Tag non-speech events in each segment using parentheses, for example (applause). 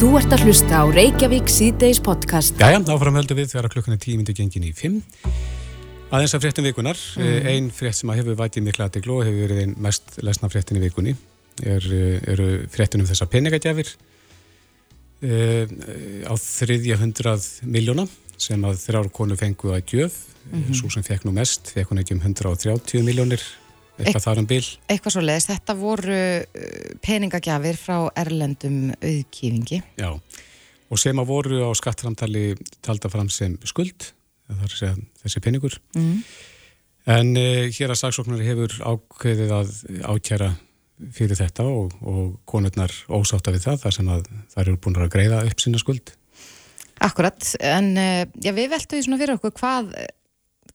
Þú ert að hlusta á Reykjavík síðdeis podcast. Jæja, áfram höldum við þegar klukkan er tíu myndi gengin í fimm. Aðeins af fréttum vikunar. Mm. Einn frétt sem að hefur vætið mikla aðdeglu og hefur verið einn mest lesna fréttin í vikunni er, eru fréttunum þessa peningagjafir e, á þriðja hundrað miljóna sem að þrjár konu fengu að gjöf. Mm -hmm. Svo sem fekk nú mest, fekk hún ekki um 130 miljónir eitthvað þar um bil. Eitthvað svo leiðist, þetta voru uh, peningagjafir frá erlendum auðkýfingi. Já, og sem að voru á skattframtali talda fram sem skuld, þessi peningur. Mm. En uh, hér að saksóknari hefur ákveðið að ákjæra fyrir þetta og, og konurnar ósáta við það, þar sem að það eru búin að greiða upp sína skuld. Akkurat, en uh, já, við veltum því svona fyrir okkur hvað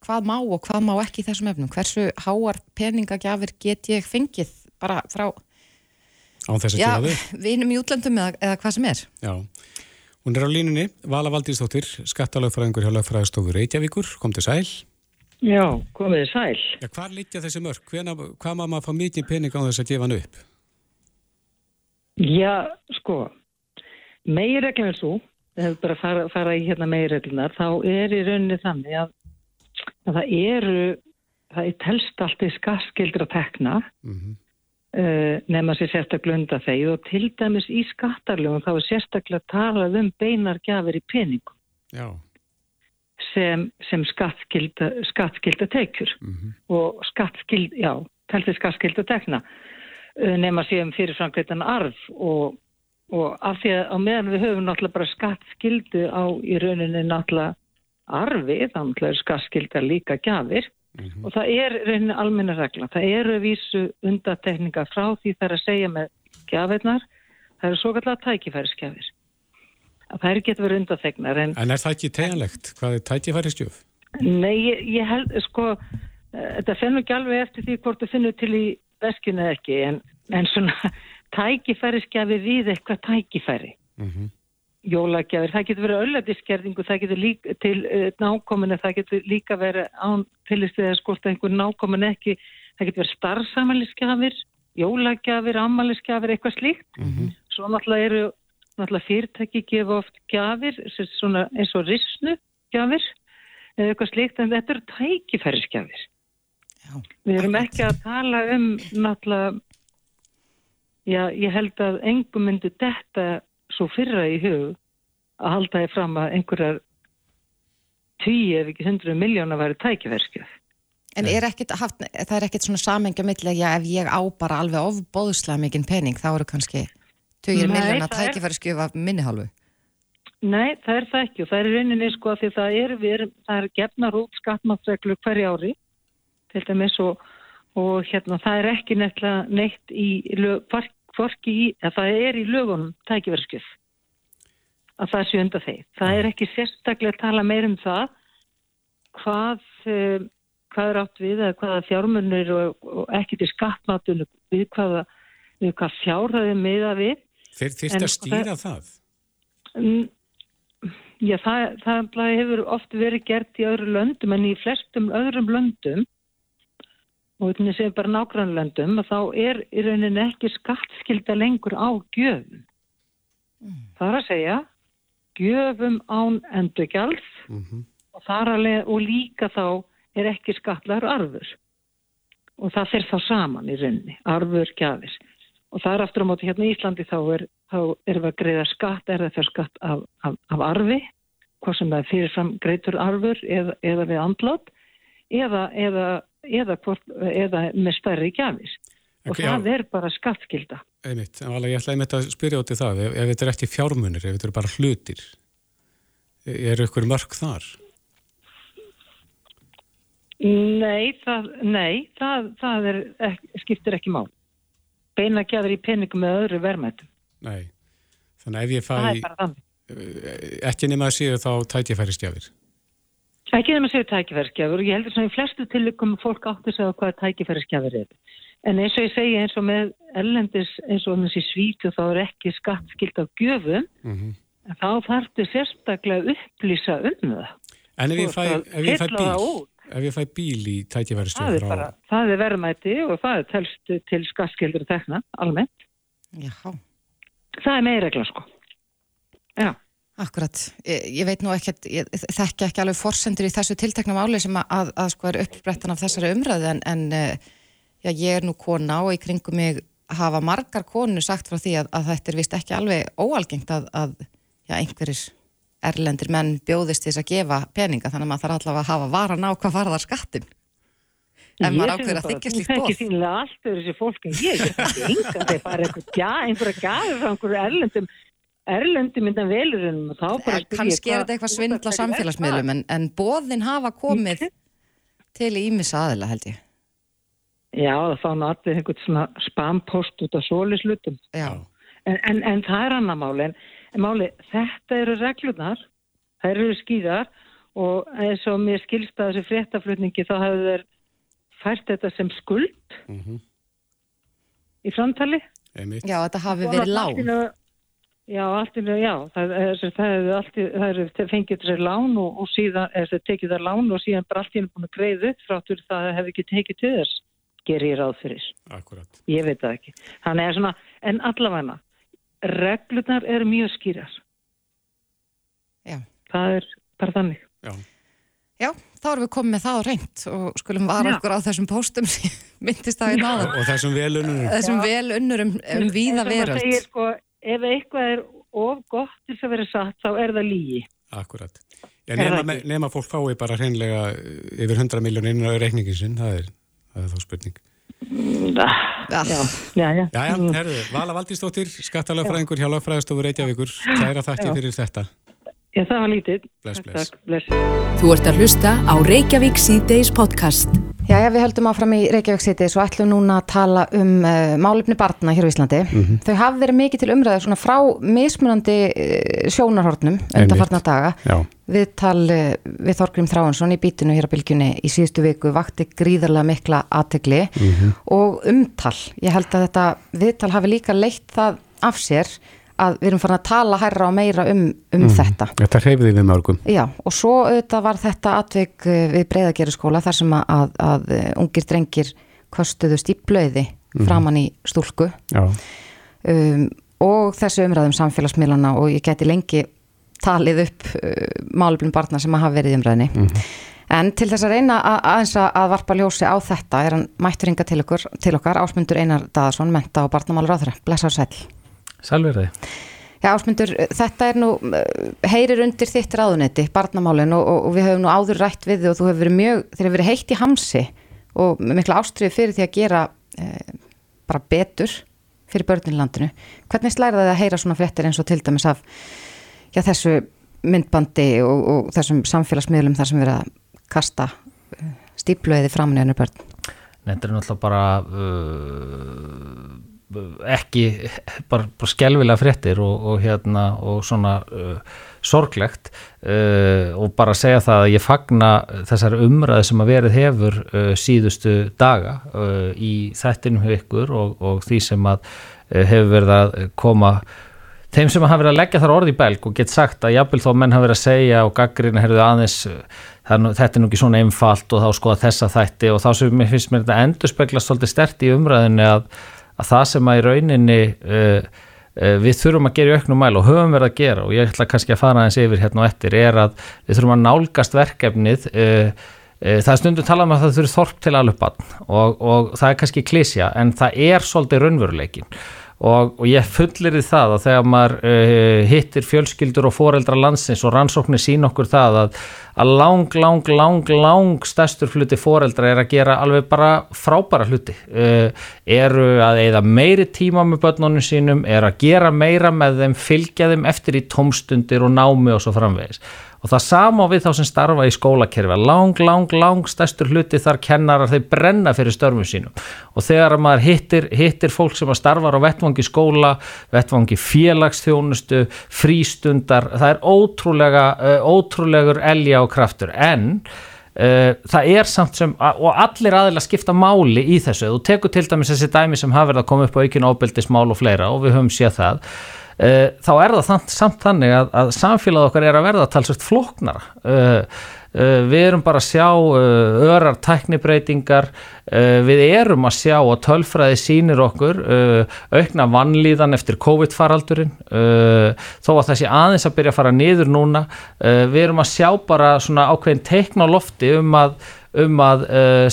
hvað má og hvað má ekki í þessum efnum? Hversu háar peningagjafir get ég fengið bara frá vinum í útlöndum eða, eða hvað sem er? Já, hún er á línunni Vala Valdísdóttir, skattalögfræðingur hjá lögfræðistofur Reykjavíkur, kom til sæl. Já, komið sæl. Já, Hvar litja þessi mörg? Hvena, hvað má maður fá mikið pening á þess að gefa hann upp? Já, sko megireglum er svo ef við bara fara, fara í hérna megireglunar þá er í rauninni þannig að það eru, það er telst allt í skattskildra tekna mm -hmm. uh, nema sér sérstaklega undan þeir og til dæmis í skattarlegum þá er sérstaklega talað um beinar gafir í peningum Já. sem, sem skattskilda, skattskilda tekjur mm -hmm. og skattskild, já, telst í skattskilda tekna uh, nema sér um fyrirframkvæmdan arf og og af því að á meðan við höfum náttúrulega bara skattskildu á í rauninni náttúrulega arfi, þannig að skaskildar líka gafir mm -hmm. og það er reyni almenna regla. Það eru vísu undatekninga frá því það er að segja með gafirnar, það eru svo kallar tækifærisgjafir. Það er getur verið undateknar. En, en er það ekki teganlegt? Hvað er tækifærisgjöf? Nei, ég, ég held, sko, uh, þetta fennur ekki alveg eftir því hvort þú finnur til í veskinu eða ekki, en, en svona (laughs) tækifærisgjafi við eitthvað tækifæri. Mm -hmm jólagjafir, það getur verið ölladiskerðingu, það getur líka til uh, nákominu, það getur líka verið án tilistið að skorta einhver nákominu ekki, það getur verið starfsamælisgjafir, jólagjafir, ammælisgjafir, eitthvað slíkt. Mm -hmm. Svo náttúrulega eru náttúrulega fyrirtæki gefa oft gjafir, eins og risnu gjafir, eða eitthvað slíkt, en þetta eru tækifærisgjafir. Við erum ekki að tala um náttúrulega, já, ég held að engum myndi þetta svo fyrra í hug að halda því fram að einhverjar tíu ef ekki hundru miljóna væri tækifærskjöf. En er ekkit haft, það er ekkit svona samengja mittlega ef ég á bara alveg ofbóðslega mikinn pening þá eru kannski tugir miljóna tækifærskjöf af minnihalvu? Nei, það er það ekki og það er rauninni sko að því það er, er, er gefnar út skattmáttreglu hverja ári til dæmis og, og hérna það er ekki neitt í hvorki í, að það er í lögunum tækifærskjöf að það sé undan þeir. Það er ekki sérstaklega að tala meir um það hvað, um, hvað er átt við eða hvaða fjármunir og, og ekki til skattmátunum við hvaða, hvað fjárhæðum miða við. Þeir þýrt að stýra það? það? Já, það, það hefur oft verið gert í öðru löndum en í flestum öðrum löndum og þannig sem bara nágrannlöndum þá er í rauninni ekki skattskilda lengur á gjöfum. Mm. Það er að segja gjöfum án endurgjálf mm -hmm. og, og líka þá er ekki skatlar arfur og það fyrir þá saman í rauninni, arfur, gjafir og það er aftur á móti hérna í Íslandi þá er, þá er við að greiða skatt er það fyrir skatt af, af, af arfi hvað sem það er fyrirfram greitur arfur eða, eða við andlót eða, eða eða, hvort, eða með stærri gjafis og okay, það já. er bara skattskilda einmitt, en alveg ég ætlaði með þetta að spyrja út í það ef, ef þetta er eftir fjármunir, ef þetta er bara hlutir er ykkur mörg þar? Nei það, nei, það, það er, skiptir ekki mál beina gjafir í peningum með öðru verðmættum Nei, þannig að ef ég fæ eh, ekki nema að séu þá tætjafæri stjafir Ekki þegar maður segir tækifæriskjafur og ég heldur svona í flestu tillikum fólk átti að segja hvað tækifæriskjafur er. En eins og ég segja eins og með ellendis eins og þessi svítu þá er ekki skattskilt af gjöfum mm -hmm. en þá þarftu sérstaklega upplýsa um það. En ef ég fæ, ef ég fæ bíl, ef ég fæ bíl í tækifæriskjafur það, bara, það er verðmæti og það er telst til skattskildur tekna almennt. Jáhá. Það er meira regla sko. Akkurat, ég, ég veit nú ekki ég þekki ekki alveg forsendur í þessu tiltekna máli sem að, að, að sko er uppbrettan af þessari umræðu en, en eh, já, ég er nú kona og í kringum mig hafa margar konu sagt frá því að, að þetta er vist ekki alveg óalgengt að já, einhverjir erlendir menn bjóðist þess að gefa peninga þannig að maður þarf allavega að hafa varan á hvað varðar skattin en maður ákveður að þykja slíkt bóð Ég er ekki sínlega alltaf þessi fólk en ég er ekki enga þegar bara einhverja gafir frá einhverju erlendum Erlendi myndan velurinn og þá bara spyrja kannski er þetta eitthvað svindla samfélagsmiðlum en, en bóðin hafa komið (laughs) til ímis aðila held ég. Já þá náttúrulega einhvern svona spampost út af solislutum en, en, en það er annar máli en, en máli þetta eru reglunar það eru skýðar og eins og mér skilsta þessi fréttaflutningi þá hefur þeir fært þetta sem skuld mm -hmm. í framtali. Já þetta hafi verið lág Já, allt í mjög, já, það hefur fengið þessari lán og, og síðan, eða tekið það lán og síðan bara allt í henni búin að greiða upp fráttur það hefur ekki tekið til þess, ger ég ráð fyrir. Akkurat. Ég veit það ekki. Þannig er svona, en allavegna, reglunar eru mjög skýrar. Já. Það er bara þannig. Já. Já, þá erum við komið með það á reynd og skulum vara okkur á þessum póstum sem (laughs) myndist það í náðan. Og þessum velunnurum. Þessum velunnurum um víða veröld ef eitthvað er of gott til að vera satt þá er það lígi. Akkurat. Já, nema, nema fólk fái bara hreinlega yfir 100 miljónir inn á reikningin sinn, það er, það er þá spurning. Já, já, já. Já, já, herðu, Vala Valdísdóttir, skattalagfræðingur hjá Lagfræðistofur Reykjavíkur, hlæra þakki fyrir þetta. Já, það var lítið. Bless, bless. Takk, bless. Þú ert að hlusta á Reykjavík C-Days podcast. Já, já, við höldum áfram í Reykjavík City og ætlum núna að tala um uh, málefni barna hér á Íslandi. Mm -hmm. Þau hafi verið mikið til umræðu svona frá mismunandi uh, sjónarhortnum undan farna daga. Já. Viðtal uh, við Þorgrim Þráhansson í bítinu hér á bylgjunni í síðustu viku vakti gríðarlega mikla aðtegli mm -hmm. og umtal. Ég held að þetta viðtal hafi líka leitt það af sér að við erum farin að tala hærra og meira um, um mm, þetta. Þetta hreyfiði við mörgum. Já, og svo auðvitað var þetta atvik eh, við breyðagerðskóla þar sem að, að, að eh, ungir drengir kostuðu stíplauði mm. framann í stúlku um, og þessu umræðum samfélagsmiðlana og ég geti lengi talið upp uh, málefnum barna sem að hafa verið umræðinni. Mm. En til þess að reyna að, aðeins að varpa ljósi á þetta er hann mættur yngar til, til okkar ásmundur Einar Daðarsson, menta og barnamálur á þeirra. Blessa og sæl. Sælverði. Já, Ásmundur, þetta er nú, eh, heyrir undir þitt ráðunetti, barnamálinn og, og, og við höfum nú áður rætt við þið og þú hefur verið mjög, þeir hefur verið heitt í hamsi og mikla ástriði fyrir því að gera eh, bara betur fyrir börninlandinu. Hvernig slæra það að heyra svona fréttir eins og til dæmis af já, þessu myndbandi og, og þessum samfélagsmiðlum þar sem erum að kasta eh, stíplöði fram nefnir börn? Þetta er náttúrulega bara... Uh ekki bara, bara skjálfilega fréttir og, og hérna og svona uh, sorglegt uh, og bara segja það að ég fagna þessar umræði sem að verið hefur uh, síðustu daga uh, í þettinum hjá ykkur og, og því sem að uh, hefur verið að koma þeim sem hafa verið að leggja þar orði í belg og gett sagt að jafnvel þó menn hafa verið að segja og gaggrina herðu aðeins þetta er nú ekki svona einfalt og þá skoða þessa þætti og þá sem mér finnst mér þetta endur speglast svolítið stert í umræðinu að að það sem að í rauninni uh, uh, við þurfum að gera í auknum mæl og höfum verið að gera og ég ætla kannski að fara aðeins yfir hérna og eftir er að við þurfum að nálgast verkefnið uh, það er stundum talað um að það þurfur þorp til aðlupann og, og það er kannski klísja en það er svolítið raunveruleikin og, og ég fullir í það að þegar maður uh, hittir fjölskyldur og foreldra landsins og rannsóknir sín okkur það að, að lang, lang, lang, lang stærstur hluti foreldra er að gera alveg bara frábæra hluti. Uh, eru að eða meiri tíma með börnunum sínum, er að gera meira með þeim, fylgja þeim eftir í tómstundir og námi og svo framvegis og það sama við þá sem starfa í skólakerfi. Lang, lang, lang stærstur hluti þar kennarar þeir brenna fyrir störfum sínum. Og þegar maður hittir, hittir fólk sem að starfa á vettvangi skóla vettvangi félagsþjónustu frístundar, það er ótrúlega uh, ótrúlegur elja og kraftur. En uh, það er samt sem, og allir aðeins skipta máli í þessu, þú tekur til dæmis þessi dæmi sem hafa verið að koma upp á aukinn ábyldismál og fleira og við höfum séð það þá er það samt þannig að, að samfélag okkar er að verða talsvægt floknara Uh, við erum bara að sjá uh, örar tæknibreitingar, uh, við erum að sjá og tölfræði sínir okkur aukna vannlíðan eftir COVID-faraldurinn, þó að sé aðeins að byrja að fara niður núna, við erum að sjá bara svona ákveðin teikn á lofti um að, um að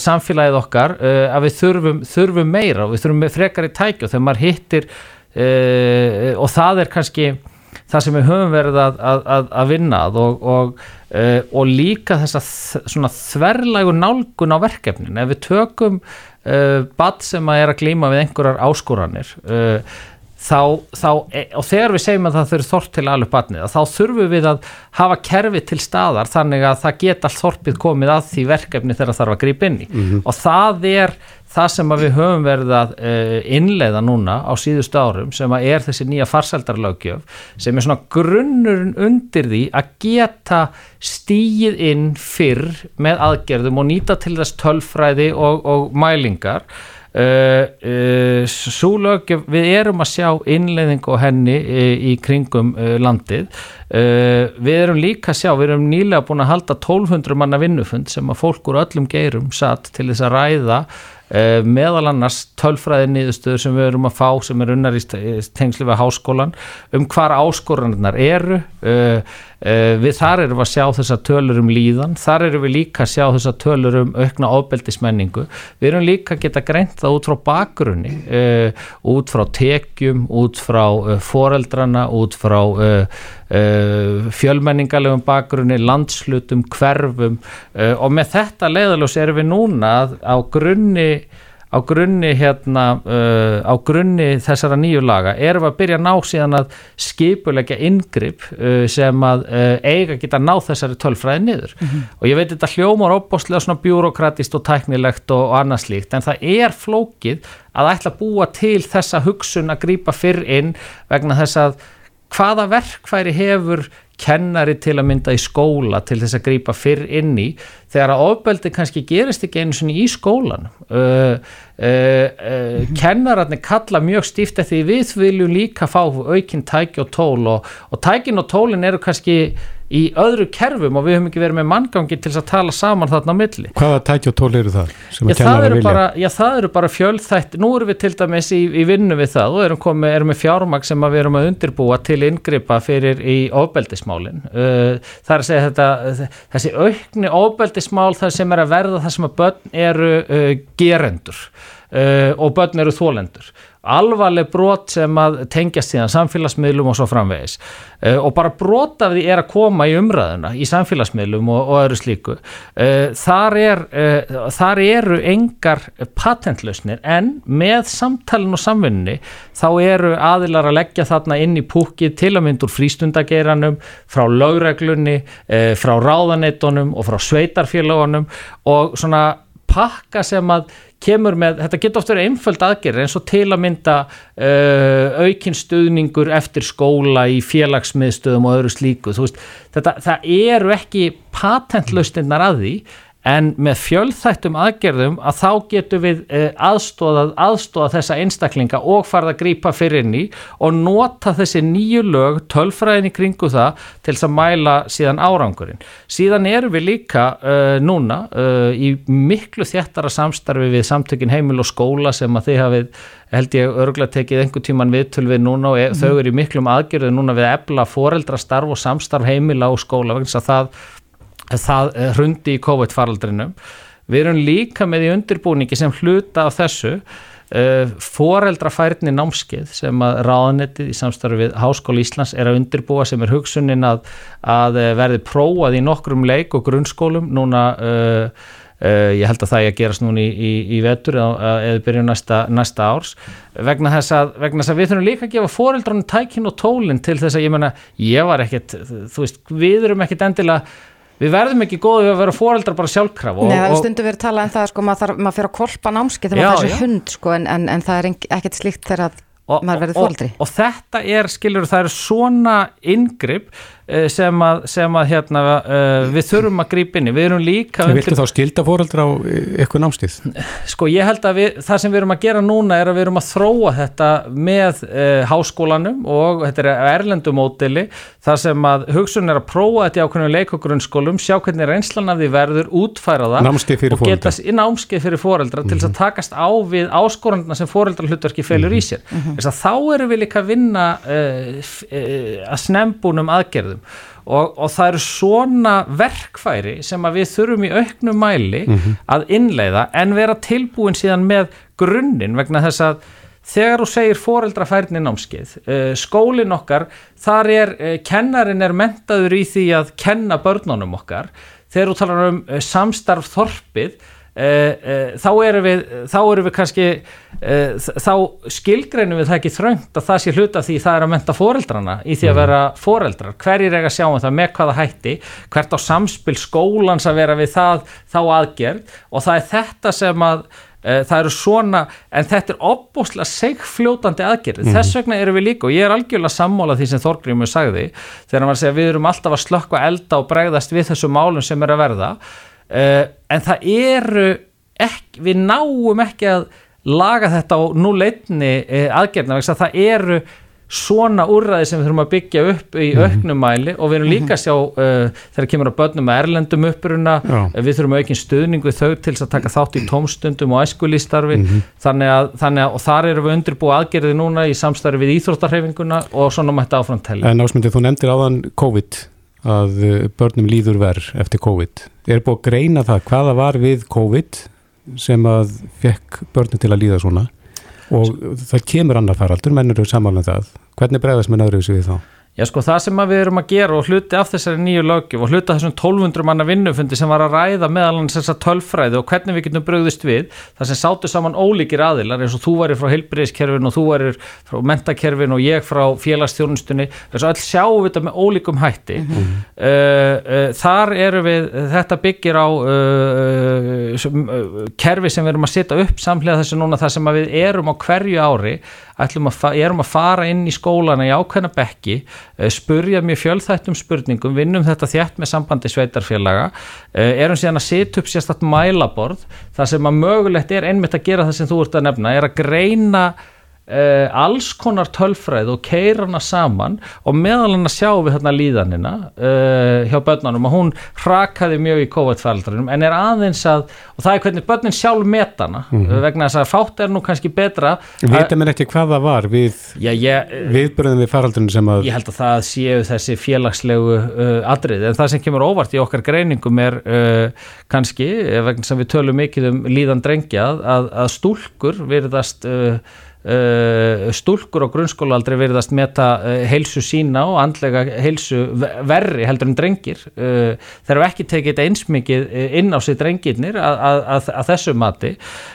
samfélagið okkar, að við þurfum, þurfum meira og við þurfum frekar í tækju þegar maður hittir og það er kannski það sem við höfum verið að, að, að vinna og, og, uh, og líka þess að þverlægu nálgun á verkefnin. Ef við tökum uh, bad sem að er að glýma við einhverjar áskoranir uh, þá, þá, e, og þegar við segjum að það þurfur þorp til alveg badnið, þá þurfum við að hafa kerfi til staðar þannig að það geta þorpið komið að því verkefni þegar það þarf að grípa inn í mm -hmm. og það er það sem við höfum verið að uh, innleiða núna á síðustu árum sem að er þessi nýja farseldarlaugjöf sem er svona grunnurinn undir því að geta stíið inn fyrr með aðgerðum og nýta til þess tölfræði og, og mælingar Uh, uh, svo lögjöf, við erum að sjá innleiðingu henni uh, í kringum landið. Við erum líka að sjá, við erum nýlega búin að halda 1200 manna vinnufund sem að fólk úr öllum geirum satt til þess að ræða Uh, meðal annars tölfræði niðurstöður sem við erum að fá sem er unnar í tengslu við háskólan um hvar áskoranarnar eru uh, uh, við þar erum við að sjá þessa tölur um líðan, þar erum við líka að sjá þessa tölur um aukna ofbeldismenningu. Við erum líka að geta greint það út frá bakgrunni út frá tekjum, út frá foreldrana, út frá fjölmenningalegum bakgrunni, landslutum, hverfum. Og með þetta leiðalós erum við núna á grunni á grunni hérna uh, á grunni þessara nýju laga erum við að byrja að ná síðan að skipulegja yngripp uh, sem að uh, eiga geta ná þessari tölfræði niður mm -hmm. og ég veit þetta hljómar óbáslega svona bjúrokratist og tæknilegt og, og annað slíkt en það er flókið að ætla að búa til þessa hugsun að grýpa fyrr inn vegna þess að hvaða verkfæri hefur kennari til að mynda í skóla til þess að grýpa fyrr inn í þegar að ofbeldi kannski gerist ekki einu svona í skólan uh, uh, uh, kennararnir kalla mjög stíft eftir við viljum líka fá aukinn tæki og tól og, og tækin og tólin eru kannski í öðru kerfum og við höfum ekki verið með manngangi til að tala saman þarna á milli. Hvaða tæki og tól eru það? Já það eru, bara, já, það eru bara fjölþætt, nú erum við til dæmis í, í vinnu við það og erum, komið, erum með fjármag sem við erum að undirbúa til inngripa fyrir í ofbeldismálin. Uh, það er að segja þetta, þessi aukni ofbeldismál það sem er að verða það sem að börn eru uh, gerendur uh, og börn eru þólendur alvarleg brot sem að tengjast síðan samfélagsmiðlum og svo framvegis. Uh, og bara brot af því er að koma í umræðuna í samfélagsmiðlum og, og öðru slíku. Uh, þar, er, uh, þar eru engar patentlausnir en með samtalin og samfunni þá eru aðilar að leggja þarna inn í púkið til að myndur frístundageiranum frá lögreglunni frá ráðaneitunum og frá sveitarfélagunum og svona pakka sem að kemur með, þetta getur oft verið einföld aðgerð eins og til að mynda uh, aukinn stuðningur eftir skóla í félagsmiðstöðum og öðru slíku, veist, þetta, það eru ekki patentlaustinnar að því en með fjölþættum aðgerðum að þá getum við eh, aðstóðað aðstóða þessa einstaklinga og farða að grýpa fyrir í og nota þessi nýju lög, tölfræðin í kringu það til þess að mæla síðan árangurinn. Síðan erum við líka uh, núna uh, í miklu þjættara samstarfi við samtökin heimil og skóla sem að þið hafið held ég örgulega tekið einhver tíman viðtöl við núna og mm. þau eru í miklum aðgerðu núna við ebla foreldrastarf og samstarf heimila og skóla vegna að það það eh, hrundi í COVID-faraldrinum. Við erum líka með í undirbúningi sem hluta af þessu uh, foreldrafærni námskeið sem að ráðanettið í samstarfi við Háskóli Íslands er að undirbúa sem er hugsunin að, að eh, verði prófað í nokkrum leik og grunnskólum núna uh, Uh, ég held að það er að gerast núni í, í, í vetur eða byrju næsta, næsta árs vegna þess, að, vegna þess að við þurfum líka að gefa fóreldrann tækin og tólinn til þess að ég menna, ég var ekkert þú veist, við erum ekkert endilega við verðum ekki góðið við að vera fóreldrar bara sjálfkraf Nei, það er stundu verið að tala en það sko, maður, maður fyrir að kolpa námski þegar maður fyrir hund sko, en, en, en það er ekkert slíkt þegar að og, maður verður fóreldri og, og þetta er, skiljur, það er svona yngripp uh, sem að, sem að hérna, uh, við þurfum að grípa inn í, við erum líka undir... Viltu þá skilda fóreldra á eitthvað námstíð? Sko ég held að við, það sem við erum að gera núna er að við erum að þróa þetta með háskólanum og þetta er erlendumódili þar sem að hugsun er að prófa þetta í ákveðinu leik og grunnskólum, sjá hvernig reynslan af því verður, útfæra það námskeið fyrir fóreldra, námskeið fyrir fóreldra mm -hmm. til þess að mhm. takast á við áskorundna sem fóreldra hlutverki felur mm -hmm. í sér. Mm -hmm. Þá erum við líka að vinna uh, uh, að snembunum aðgerðum og, og það eru svona verkfæri sem að við þurfum í auknum mæli að innleiða en vera tilbúin síðan með grunninn vegna þess að þegar þú segir foreldrafærni námskeið, uh, skólin okkar, þar er, uh, kennarin er mentaður í því að kenna börnunum okkar, þegar þú talar um uh, samstarf þorpið, þá erum við, þá erum við kannski, þá skilgreinum við það ekki þröngt að það sé hluta því það er að menta foreldrana í því að mhm. vera foreldrar, hverjir er að sjá um það með hvaða hætti, hvert á samspil skólans að vera við það, þá aðgerð og það er þetta sem að Eh, það eru svona, en þetta er opbúslega segfljótandi aðgerð, mm. þess vegna eru við líka og ég er algjörlega sammála því sem Þorgrymur sagði, þegar hann var að segja við erum alltaf að slökka elda og bregðast við þessu málum sem er að verða uh, en það eru ekki, við náum ekki að laga þetta á núleitni eh, aðgerðna, það eru svona úrræði sem við þurfum að byggja upp í mhm. auknum mæli og við erum líka að sjá uh, þegar kemur að börnum með erlendum uppruna, uh, við þurfum að aukinn stuðning við þau til að taka þátt í tómstundum og æskulístarfi, mm -hmm. þannig, að, þannig að og þar erum við undirbúið aðgerði núna í samstarfi við íþróttarhefinguna og svona mætti áframtæli. En ásmyndið, þú nefndir áðan COVID, að uh, börnum líður verð eftir COVID. Er búið að greina það hvaða var við COVID sem að fekk börnum til að líða svona? og það kemur annar faraldur, menn eru samanlega um það hvernig bregðast menn öðru þessu við þá? Já sko það sem við erum að gera og hluti af þessari nýju lögjum og hluti af þessum 1200 manna vinnufundi sem var að ræða meðal hans þessa tölfræði og hvernig við getum bröðist við það sem sátu saman ólíkir aðilar eins og þú varir frá heilbriðiskerfin og þú varir frá mentakerfin og ég frá félagstjórnustunni þess að all sjáum við þetta með ólíkum hætti. Mm -hmm. uh, uh, þar eru við, þetta byggir á uh, kerfi sem við erum að setja upp samlega þessu núna þar sem við erum á hverju ári að erum að fara inn í skólana í ákveðna bekki, spurja mjög fjölþættum spurningum, vinnum þetta þjætt með sambandi sveitarfélaga, eh, erum síðan að setja upp sérstatt mælaborð, það sem að mögulegt er einmitt að gera það sem þú ert að nefna, er að greina Uh, alls konar tölfræð og keirana saman og meðal hann að sjá við hérna líðanina uh, hjá börnunum og hún rakaði mjög í COVID-fældrinum en er aðeins að, og það er hvernig börnin sjálf metana mm -hmm. vegna þess að fátt er nú kannski betra Vita mér ekki hvað það var við viðbörðum við faraldunum sem að Ég held að það séu þessi félagslegu uh, adrið en það sem kemur óvart í okkar greiningum er kannski, vegna sem við tölum mikið um líðan drengja að, að stúlkur verðast Uh, stúlkur á grunnskólaaldri verðast meta uh, heilsu sína og andlega heilsu verri heldur en drengir. Uh, þeir eru ekki tekið eins mikið inn á sig drengirnir að, að, að þessu mati.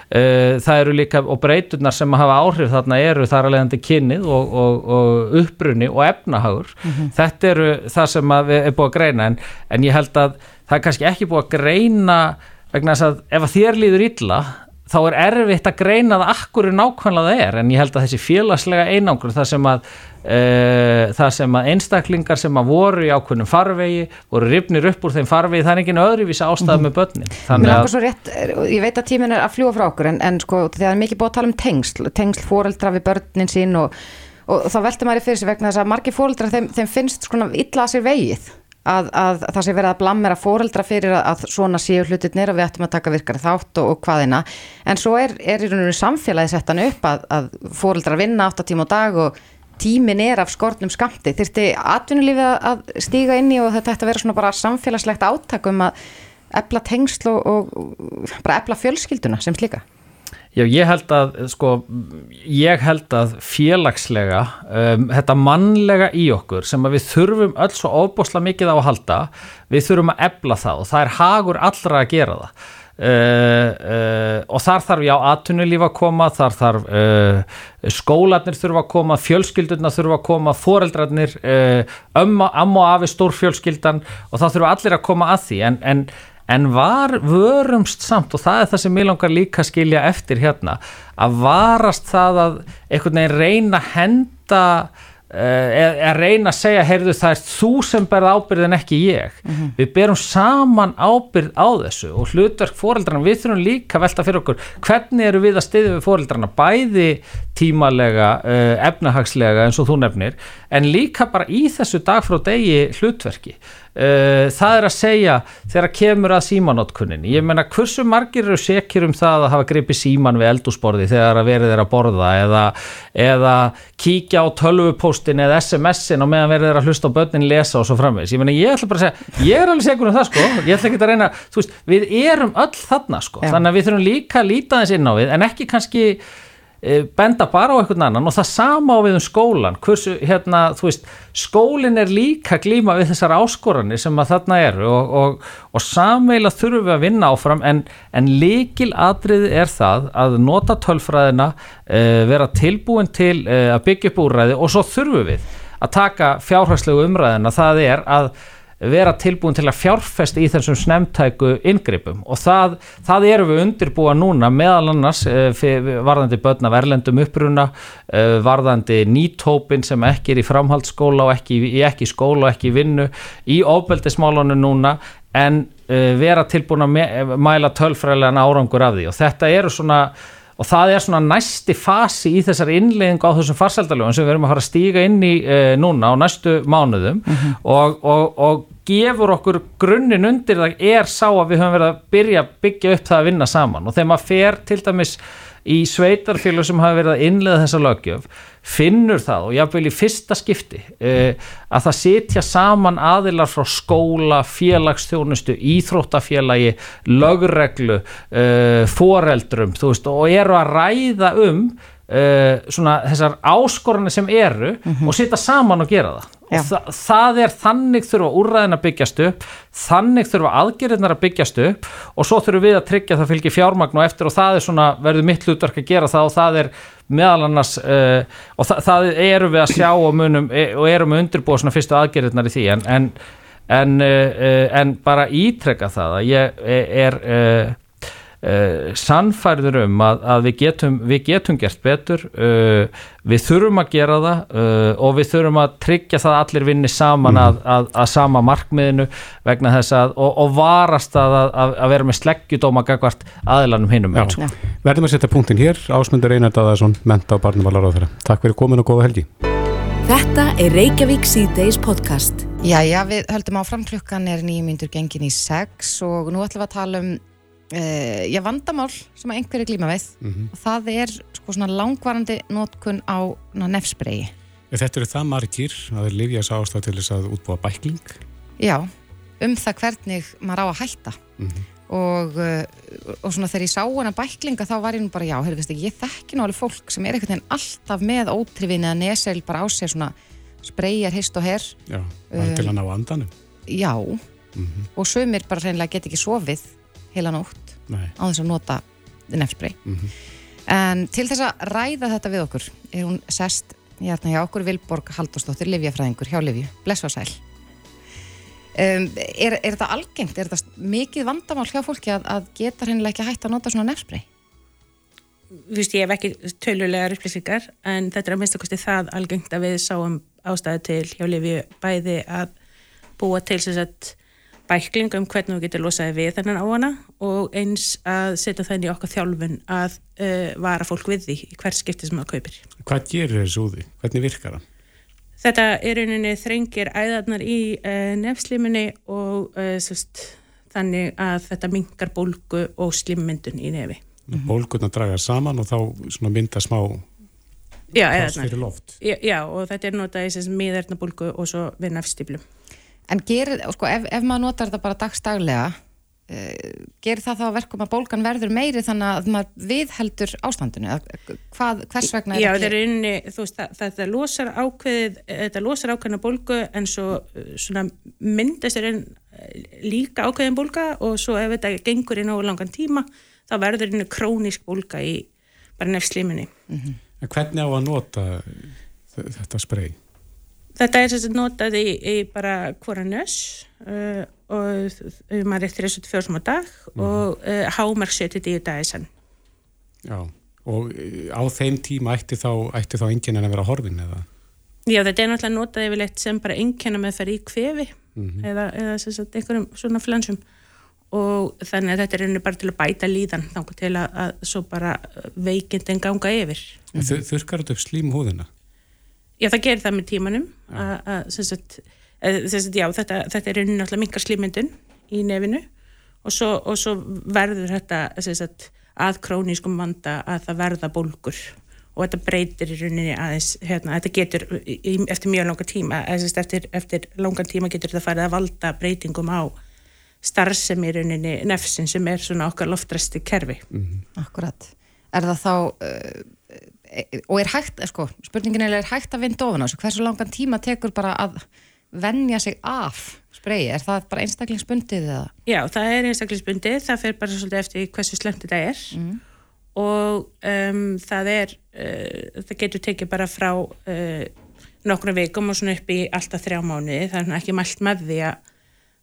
Það eru líka og breyturnar sem hafa áhrif þarna eru þar að leiðandi kynnið og, og, og uppbrunni og efnahagur. Mm -hmm. þetta eru það sem er búið að greina. En, en ég held að það er kannski ekki búið að greina vegna þess að ef að þér líður illa þá er erfitt að greina það akkur nákvæmlega það er en ég held að þessi félagslega einangur það sem að uh, það sem að einstaklingar sem að voru í ákveðnum farvegi voru ripnir upp úr þeim farvegi það er engin öðruvísa ástæð með börnin. Þannig að rétt, ég veit að tímin er að fljúa frá okkur en, en sko það er mikið búið að tala um tengsl tengsl fóreldra við börnin sín og, og þá veldur maður í fyrir sig vegna þess að margi fóreldra þeim, þeim finnst sko illa að sér vegið að, að það sé verið að blammera fóreldra fyrir að, að svona séu hlutirnir og við ættum að taka virkari þátt og, og hvaðina en svo er, er í rauninu samfélagi settan upp að, að fóreldra vinna 8 tíma á dag og tímin er af skortnum skamti þurfti atvinnulífið að stíga inn í og þetta ætti að vera svona bara samfélagslegt átakum að ebla tengsl og, og bara ebla fjölskylduna sem slíka Já, ég held að, sko, ég held að félagslega, um, þetta mannlega í okkur sem við þurfum öll svo óbúsla mikið á að halda, við þurfum að ebla það og það er hagur allra að gera það. Uh, uh, og þar þarf já atunulíf að koma, þar þarf uh, skólanir þurfa að koma, fjölskyldurna þurfa að koma, foreldrarnir, ömma, amma og afi stórfjölskyldan og það þurfa allir að koma að því en, en en var vörumst samt og það er það sem ég langar líka að skilja eftir hérna að varast það að einhvern veginn reyna að henda að uh, reyna að segja, heyrðu það er þú sem berð ábyrð en ekki ég. Mm -hmm. við berum saman ábyrð á þessu og hlutverk fóreldrarna, við þurfum líka velta fyrir okkur, hvernig eru við að stiðja við fóreldrarna, bæði tímalega, uh, efnahagslega eins og þú nefnir, en líka bara í þessu dag frá degi hlutverki Uh, það er að segja þegar kemur að símanótkunnin ég menna hversu margir eru sekir um það að hafa gripið síman við eldúsborði þegar að verið er að borða eða, eða kíkja á tölvupóstin eða SMS-in og meðan verið er að hlusta á börnin lesa og svo framvegs ég menna ég ætla bara að segja, ég er alveg segur um það sko. Ég ætla ekki að reyna, þú veist, við erum öll þarna sko, Já. þannig að við þurfum líka að líta þess inn á við en ekki kannski benda bara á einhvern annan. Og það sama á við um skólan hversu, hérna, veist, skólin er líka glíma við þessar áskoranir sem að þarna eru. Og, og, og samveila þurfum við að vinna áfram. En, en líkil atrið er það að nota tölfræðina e, vera tilbúin til e, að byggja upp úræði og svo þurfum við að taka fjárhagslegu umræðina, það er að vera tilbúin til að fjárfesta í þessum snemtæku inngripum. Og það, það eru við undirbúa núna meðal annars uh, varðandi börna verlendum uppruna uh, varðandi nýtópin sem ekki er í framhaldsskóla og ekki, ekki í skóla og ekki vinnu í óbeldismálunum núna en uh, vera tilbúin að mæla tölfræðilegan árangur af því. Og þetta eru svona og það er svona næsti fasi í þessar innlegging á þessum farsaldalögum sem við erum að fara að stíga inn í e, núna á næstu mánuðum mm -hmm. og, og, og gefur okkur grunninn undir það er sá að við höfum verið að byrja að byggja upp það að vinna saman og þegar maður fer til dæmis í sveitarfélag sem hafa verið að innlega þessa lögjöf finnur það og jáfnveil í fyrsta skipti uh, að það setja saman aðilar frá skóla, félagsþjónustu, íþróttafélagi, lögreglu, uh, foreldrum veist, og eru að ræða um uh, svona, þessar áskorunni sem eru mm -hmm. og setja saman og gera það. Og þa það er þannig þurfa úrræðin að byggjast upp þannig þurfa aðgerðinar að byggjast upp og svo þurfum við að tryggja það fylgir fjármagn og eftir og það er svona verður mitt hlutverk að gera það og það er meðal annars uh, og það, það eru við að sjá og, munum, e, og erum við undirbúið svona fyrstu aðgerðinar í því. En, en, en, uh, en bara ítrekka það að ég e, er uh, sannfærður um að, að við, getum, við getum gert betur uh, við þurfum að gera það uh, og við þurfum að tryggja það að allir vinni saman mm. að, að, að sama markmiðinu vegna þess að og, og varast að vera með sleggjudóma gagvart aðilanum hinnum ja. Verðum að setja punktin hér. Ásmundur Einard Aðarsson, menta á barnavalar á þeirra Takk fyrir komin og góða helgi. Þetta er Reykjavík C-Days podcast. Jæja, við höldum áfram. Klukkan er nýjumyndur gengin í sex og nú ætlum við að tala um Uh, já, vandamál sem einhverju glíma við mm -hmm. og það er sko langvarandi nótkun á nefnsbregi Þetta eru það margir að þeir lifja þess ástæð til þess að útbúa bækling? Já, um það hvernig maður á að hætta. Mm -hmm. og, uh, og svona þegar ég sá hana bæklinga þá var ég nú bara já, heyrðu veist ekki, ég þekki nú alveg fólk sem er einhvern veginn alltaf með ótrifin eða neseil bara á sér svona spreyjar hist og herr Já, það er til að ná andanum. Já, mm -hmm. og sömur bara reynilega get ekki sofið heila nótt Nei. á þess að nota nefnspray. Mm -hmm. en til þess að ræða þetta við okkur er hún sest hérna hjá okkur Vilborg Haldurstóttir, livjafræðingur hjá Livju, bless og sæl. Um, er, er þetta algengt? Er þetta mikið vandamál hjá fólki að, að geta hennilega ekki hægt að nota svona nefnspray? Þú veist, ég hef ekki tölulegar upplýsingar en þetta er að minnst okkur það algengt að við sáum ástæðu til hjá Livju bæði að búa til þess að bækling um hvernig við getum losaði við þennan á hana og eins að setja þenni okkar þjálfun að uh, vara fólk við því hver skipti sem það kaupir. Hvað gerir þessu úði? Hvernig virkar það? Þetta er rauninni þrengir æðarnar í uh, nefnsliminni og uh, sest, þannig að þetta mingar bólgu og slimmyndun í nefi. Mm -hmm. Bólgurna draga saman og þá mynda smá já, æðarnar. Já, og þetta er notað í miðarna bólgu og svo við nefnstiplum. En gerir, sko, ef, ef maður notar þetta bara dagstaglega uh, gerir það þá verkum að bólgan verður meiri þannig að maður viðheldur ástandinu Hvað, hvers vegna er Já, þetta er inni, þú veist, það, þetta losar ákveðið, þetta losar ákveðina bólgu en svo svona myndast er einn líka ákveðin bólga og svo ef þetta gengur í náðu langan tíma þá verður inni krónísk bólga í bara nefnsliminni mm -hmm. En hvernig á að nota þetta sprei? Þetta er að notað í, í bara hvora nöss uh, og maður er 34 sem á dag mm. og uh, hámark 70 dagi sann. Já, og uh, á þeim tíma ætti þá, ætti þá enginn en að vera horfin eða? Já, þetta er náttúrulega notað yfirleitt sem bara einnkjana með það í kvefi mm -hmm. eða, eða sagt einhverjum svona flansum og þannig að þetta er einnig bara til að bæta líðan þá til að, að svo bara veikindin ganga yfir. -hmm. Þurkar þetta upp slím húðina? Já, það gerir það með tímanum að, að sem sagt, sagt já, þetta, þetta er náttúrulega minkar slímyndun í nefinu og svo, og svo verður þetta sagt, að krónískum vanda að það verða bólgur og þetta breytir í rauninni aðeins, hérna, þetta getur eftir mjög langa tíma, eftir, eftir langan tíma getur þetta farið að valda breytingum á starfsemi í rauninni nefsin sem er svona okkar loftræsti kerfi. Mm -hmm. Akkurat. Er það þá, uh, og er hægt, sko, spurningin er, hægt að vinda ofan á þessu, hversu langan tíma tekur bara að vennja sig af spreyi, er það bara einstaklingsbundið eða? Já, það er einstaklingsbundið, það fer bara svolítið eftir hversu slemt þetta er. Mm. og um, það er, uh, það getur tekið bara frá uh, nokkru vikum og svona upp í alltaf þrjá mánuði, það er ekki mælt með því að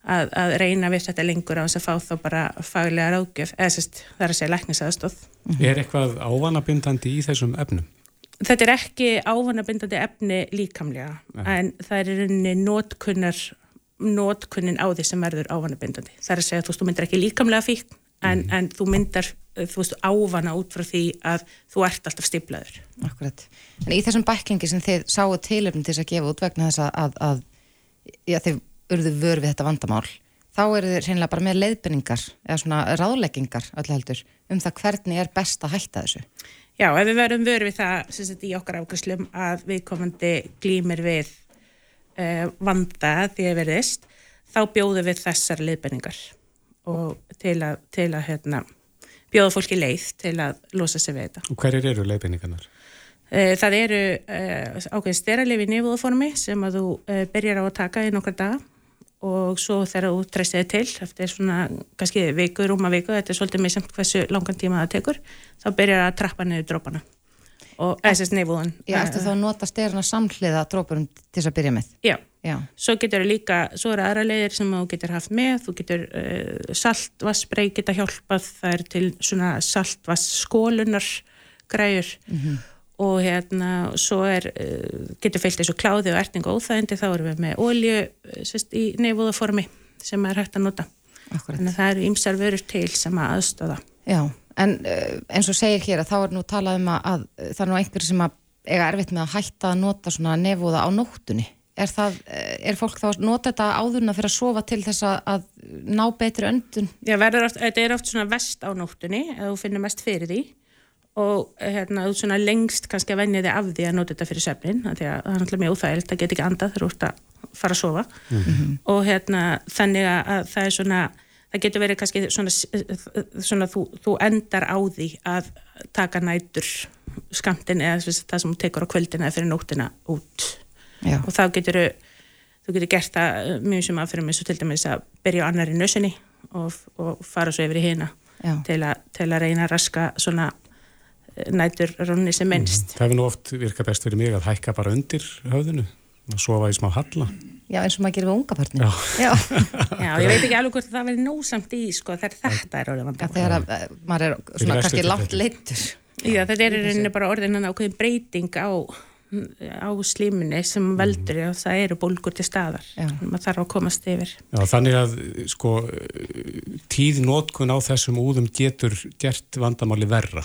að, að reyna við þetta lengur á þess að fá þá bara faglega ráðgjöf eða sérst það er að segja læknisaðstóð mm -hmm. Er eitthvað ávanabindandi í þessum efnum? Þetta er ekki ávanabindandi efni líkamlega Nei. en það er rauninni nótkunnar nótkunnin á því sem verður ávanabindandi það er að segja að þú veist, þú myndar ekki líkamlega fík en, mm. en þú myndar þú veist, ávana út frá því að þú ert alltaf stiplaður Akkurat, en í þessum bæklingi sem þið sáu tilöfnum til þess að gefa út vegna þess að, að, að já, þið urðu vör við þetta vandamál þá eru þið reynilega bara með leiðbyrningar eða svona ráðleggingar öllu heldur um það hvernig er best að hætta þessu. Já, ef við verum vör við það sagt, í okkar ákvæmslum að við komandi glýmir við uh, vanda því að verðist þá bjóðum við þessar leiðbyrningar og til að, til að hérna, bjóða fólki leið til að losa sig við þetta. Og hverjir eru leiðbyrningarnar? Uh, það eru uh, ákveðin styrralefi nefúðaformi sem að þú byrjar á að taka í nokkar daga og svo þegar þú treystiði til eftir svona kannski viku, rúma viku þetta er svolítið með semt hversu langan tíma það tekur þá byrjar það að trappa niður drópana og SS nefúðan Já, eftir þá nota styrna samhliða drópurum til þess að byrja með? Já, Já. svo getur líka, svo eru aðra leiðir sem þú getur haft með, þú getur uh, saltvassbrei geta hjálpað. Það er til svona saltvassskólunar græur mm -hmm og hérna svo er, eh, getur fyllt þessu kláði og erting og óþægindi þá erum við með ólju eh, sest, í nefúðaformi sem er hægt að nota Akkurat. þannig að það eru ymsar vörur til sem að aðstöða Já, en eh, eins og segir hér að þá er nú talað um að, að það er nú einhverju sem að eiga erfitt með að hætta að nota svona nefúða á nóttunni er, það, er fólk þá að nota þetta áðurna fyrir að sofa til þess að ná betri öndun? Já, oft, þetta er oft svona vest á nóttunni eða þú finnir mest fyrir því og hérna, þú svona lengst kannski að venja þig af því að nota þetta fyrir söfnin því að það er náttúrulega mjög óþægilt, það get ekki andað þegar þú ert að fara að sofa mm -hmm. og hérna þannig að það er svona það getur verið kannski svona, svona þú, þú endar á því að taka nætur skamtin eða það sem þú tekur á kvöldina eða fyrir nóttina út Já. og þá getur þú getur gert það mjög sem að fyrir mig svo til dæmis að byrja á annari nössinni og, og fara svo yfir í hina til, a, til að reyna að raska svona nætur ronni sem minnst. Mm. Það hefur nú oft virkað best fyrir mig að hækka bara undir höfðinu og sofa í smá halla. Já, eins og maður gerir við unga börnum. Já. Já. Já, ég veit ekki alveg hvort það verður nósamt í, sko, þegar þetta er orðið vandamál. Þegar að, uh, maður er svona kannski látt leittur. Já, þetta er reyni bara orðin hann ákveðin breyting á, á slíminni sem mhm. veldur, já, það eru bólgur til staðar. Maður þarf að komast yfir. Já, þannig að, sko, tíð nótkun á þessum úðum getur gert vandamáli verra.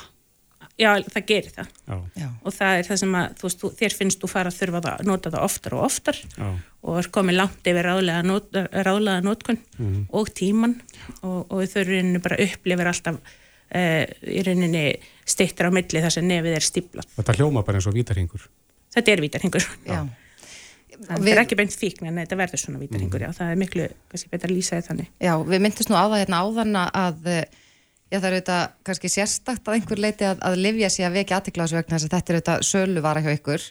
Já, það gerir það Já. og það er það sem að þú veist, þér finnst þú fara að þurfa að nota það oftar og oftar Já. og er komið langt yfir ráðlega, not, ráðlega notkun mm. og tíman og, og þau rauninni bara upplifir alltaf uh, í rauninni steittir á milli þar sem nefið er stíplað. Þetta hljóma bara eins og vítarhingur. Þetta er vítarhingur. (laughs) Það við... er ekki beint fíkn en þetta verður svona vítarhingur, mm. já, það er miklu, kannski betra að lýsa þetta þannig. Já, við myndist nú á það hérna áðan að Já það eru auðvitað kannski sérstakt að einhver leiti að, að livja sig að vekja aðtiklásu vegna þess að þetta eru auðvitað sölu vara hjá ykkur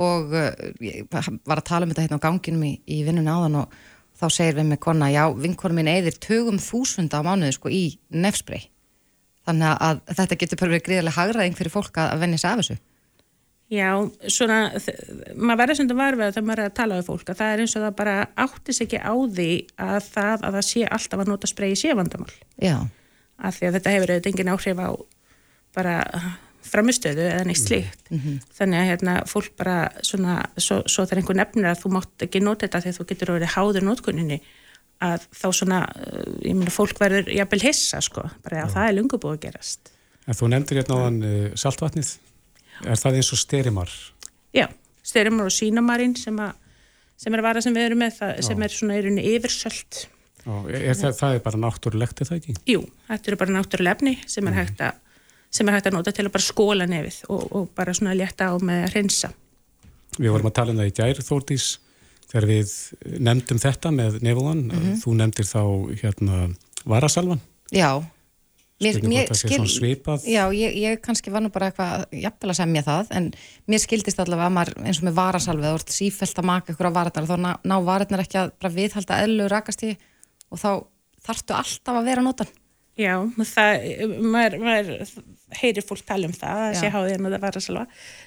og uh, ég var að tala um þetta hérna á ganginum í, í vinnunni áðan og þá segir við með konna, já vinkonum minn eðir tögum þúsunda á mánuði sko í nefsprey þannig að þetta getur bara verið gríðilega hagraðing fyrir fólk að, að venja sig af þessu. Já, svona, maður verður sem þetta varfið þegar maður er að tala við fólk að það er eins og það bara áttis ekki á því að það að það sé alltaf að nota sprey í sévandamál. Já af því að þetta hefur auðvitað engin áhrif á bara framistöðu eða neitt slíkt. Mm -hmm. þannig að hérna fólk bara svona, svo, svo þegar einhver nefnir að þú mátt ekki nota þetta þegar þú getur að vera háður nótkunninni að þá svona, uh, ég meina fólk verður jafnvel hissa sko, bara að það er lungu búið að gerast. En þú nefndir hérna á hann uh, saltvatnið, er það eins og styrimar? Já, styrimar og sínamarinn sem, sem er að vara sem við erum með, það, sem er svona í rauninni yfirsöld Er það, það er bara náttúrulegt, er það ekki? Jú, þetta eru bara náttúrulefni sem er mm. hægt að sem er hægt að nota til að bara skóla nefið og, og bara svona létta á með að reynsa. Við vorum að tala um það í gær Þórtís, þegar við nefndum þetta með nefúan, mm -hmm. þú nefndir þá hérna varasalvan. Já. Mér, mér skil, já, ég, ég kannski var nú bara eitthvað jafnvel að semja það, en mér skildist allavega að maður eins og með varasalvið, þú ert sífælt að maka ykkur á varatnar og þá ná, ná varatnar ekki að bara viðhalda ellu rakast í og þá þarftu alltaf að vera notan. Já, það, maður, maður heyrir fólk tala um það að sé háðið en það var að salva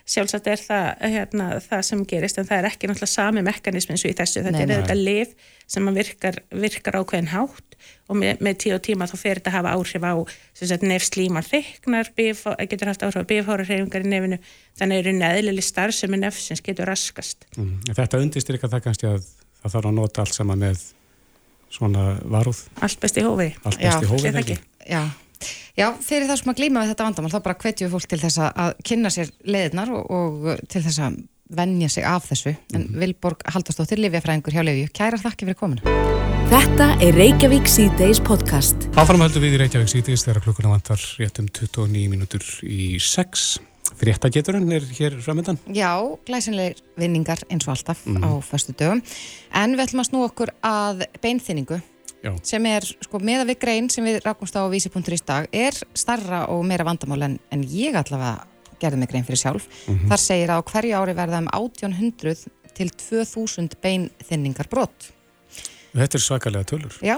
sjálfsagt er það, hérna, það sem gerist en það er ekki náttúrulega sami mekanismi eins og í þessu, þetta nei, er þetta liv sem virkar, virkar ákveðin hátt og með, með tíu og tíma þá fer þetta að hafa áhrif á nefnslímar þyknar, getur haft áhrif á bifhórarhefingar í nefnu, þannig er það eðlileg starf sem er nefnsins getur raskast. Mm, Þetta undistir ekki að það kannski að það þarf að nota allt sama með svona varúð. Allt besti hófi. Allt besti hófi, ekki. Já. Já, fyrir það sem að glýma við þetta vandamál, þá bara hvetjum við fólk til þess að kynna sér leðinar og, og til þess að vennja sig af þessu. En mm. Vilborg Haldastóttir, Livjafræðingur hjá Livju, kæra þakki fyrir kominu. Þetta er Reykjavík C-Days podcast. Áfram heldur við í Reykjavík C-Days þegar klukkuna vantar réttum 29 mínútur í 6. Fréttageturinn er hér framöndan. Já, glæsinleir vinningar eins og alltaf mm. á fastu dögum. En við ætlum að snú okkur að beinþyningu Já. sem er, sko, meða við grein sem við rakumst á vísi.is dag er starra og meira vandamál en, en ég allavega gerði mig grein fyrir sjálf. Mm -hmm. Þar segir að á hverju ári verða um 1800 til 2000 beinþyningar brott. Þetta er svakalega tölur. Já,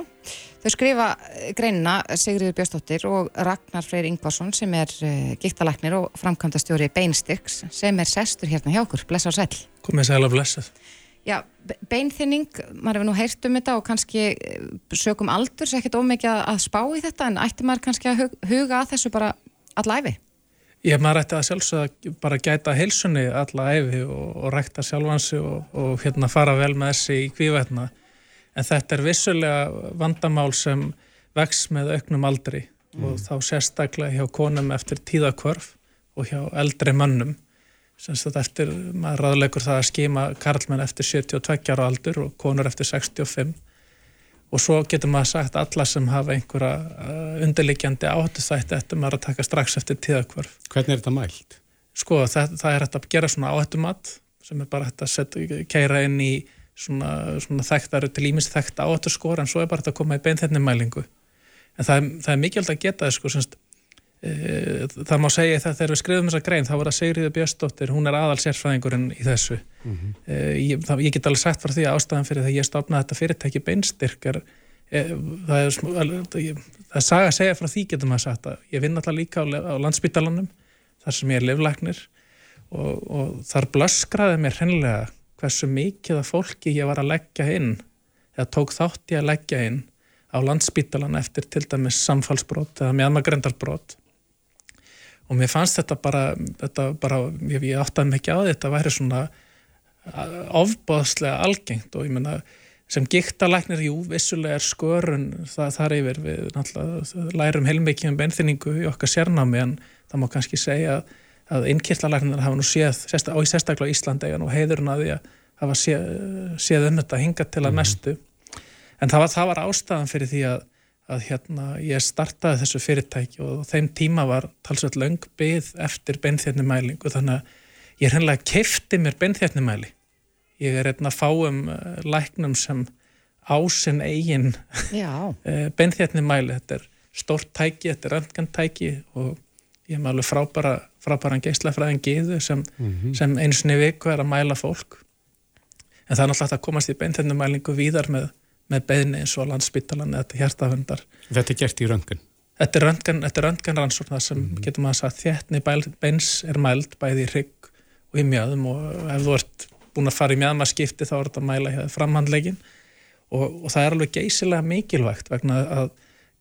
þau skrifa eh, greinina Sigriður Björnstóttir og Ragnar Freyr Ingvarsson sem er eh, gíktalæknir og framkvæmda stjóri Beinstyrks sem er sestur hérna hjá okkur. Blessa og sæl. Komið sæl og blessað. Já, beinþinning, maður hefur nú heyrt um þetta og kannski eh, sögum aldur, sér ekkert ómikið að spá í þetta en ætti maður kannski að huga að þessu bara allæfi? Ég maður ætti að sjálfsögða bara gæta heilsunni allæfi og, og rækta sjálfansi og, og hérna fara vel með þessi í kvívætna en þetta er vissulega vandamál sem vex með auknum aldri mm. og þá sérstaklega hjá konum eftir tíðakvörf og hjá eldri mönnum sem þetta eftir, maður raðlegur það að skima karlmenn eftir 72 ára aldur og konur eftir 65 og svo getur maður sagt alla sem hafa einhverja uh, undirliggjandi áttu þætti eftir maður að taka strax eftir tíðakvörf. Hvernig er þetta mælt? Sko það, það er hægt að gera svona áhættumat sem er bara hægt að setja, keira inn í svona, svona þekktar til ímins þekkt áhættuskor en svo er bara þetta að koma í beinþenni mælingu en það það er mikilvægt að geta sko, semst, e, það má segja það þegar við skrifum þessa grein þá var það Sigriður Björnsdóttir hún er aðal sérfræðingurinn í þessu mm -hmm. e, ég, það, ég get alveg sagt frá því að ástæðan fyrir það ég stopnaði þetta fyrirtæki beinstyrkar e, það er það er saga að segja frá því getur maður sagt að ég vinn alltaf líka á, á landsbytalanum þar sem ég er livlæknir og, og þar blöskraði mér hennilega hversu mikið af fólki ég var að leggja inn eða tók þátt ég að leggja inn á landsbítalan eftir til dæmis samfallsbrot eða mjadmagrendalbrot og mér fannst þetta bara, þetta bara ég, ég áttaði mikið á þetta, þetta væri svona ofbóðslega algengt og ég menna sem gíktalæknir, jú, vissulega er skörun það þar yfir við náttúrulega lærum heilmikið um benþyningu í okkar sérnámi en það má kannski segja að að innkirtlalæknir hafa nú séð, sérst, á í sérstaklega Íslandi og heiðurinn að því að hafa séð, séð um þetta hinga til að mhm. mestu. En það var, það var ástæðan fyrir því að, að hérna, ég startaði þessu fyrirtæki og þeim tíma var talsveit löng byggð eftir beinþjarnimælingu þannig að ég er hennilega kefti mér beinþjarnimæli ég er einna fáum uh, læknum sem ásinn eigin uh, (laughs) beinþjarnimæli þetta er stórt tæki, þetta er röntgantæki og ég hef alveg frábæra, frábæran geyslafræðin giðu sem, mm -hmm. sem einsinni viku er að mæla fólk en það er náttúrulega að komast í beinþennumælingu víðar með, með beðni eins og landsbyttalan eða hjertafundar Þetta er gert í röntgen? Þetta er röntgenrannsókn það sem mm -hmm. getur maður að sagða þéttni beins er mæld bæði í rygg og í mjöðum og ef þú ert búin að fara í mjöðmaskipti þá er þetta að mæla framhandlegin og, og það er alveg geysilega mikilvægt vegna að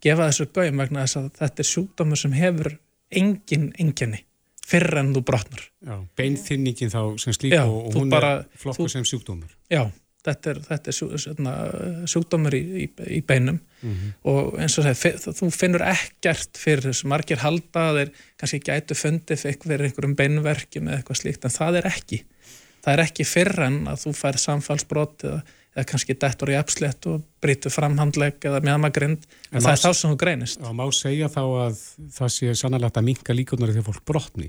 gefa þessu gauðum vegna þess að þetta er sjúkdómur sem hefur engin enginni fyrr en þú brotnar. Beinþynningin þá sem slík já, og hún bara, er flokku sem sjúkdómur. Já, þetta er, þetta er sjú, svona, sjúkdómur í, í, í beinum mm -hmm. og eins og það, þú finnur ekkert fyrir þessu margir halda þeir kannski gætu fundið fyrir einhverjum beinverkjum eða eitthvað slíkt en það er ekki. Það er ekki fyrr en að þú fær samfallsbrot eða eða kannski dettur í apslett og brítur framhandleg eða mjöðmagrind en það er þá sem þú greinist. Og má segja þá að það sé sannalegt að minka líkunar þegar fólk brotni.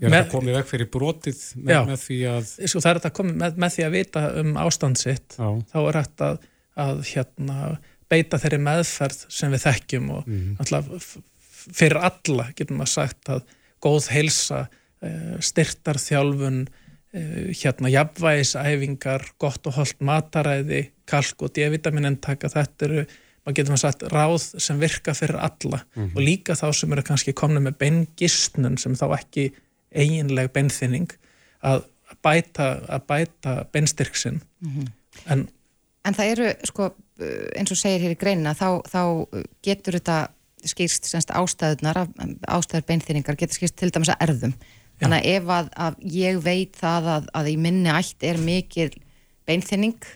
Er þetta komið vekk fyrir brotið með, já, með því að... Sko það er þetta komið með, með því að vita um ástandsitt, þá er þetta að, að hérna, beita þeirri meðferð sem við þekkjum og mm. alltaf fyrir alla getum við sagt að góð heilsa, eh, styrtarþjálfun, Eh, hérna jafnvægisæfingar, gott og holdt mataræði, kalk og D-vitamin entaka, þetta eru, maður getur maður sagt, ráð sem virka fyrir alla mm og líka þá sem eru kannski komna með beingistnun sem þá ekki eiginleg beinþinning að bæta, að bæta beinstyrksinn mm -hmm. en, en það eru, sko, eins og segir hér í greinina, þá, þá getur þetta skýrst semst ástæðunar, ástæður beinþinningar getur skýrst til dæmis að erðum Þannig að ef að, að ég veit það að, að í minni ætt er mikil beinþynning,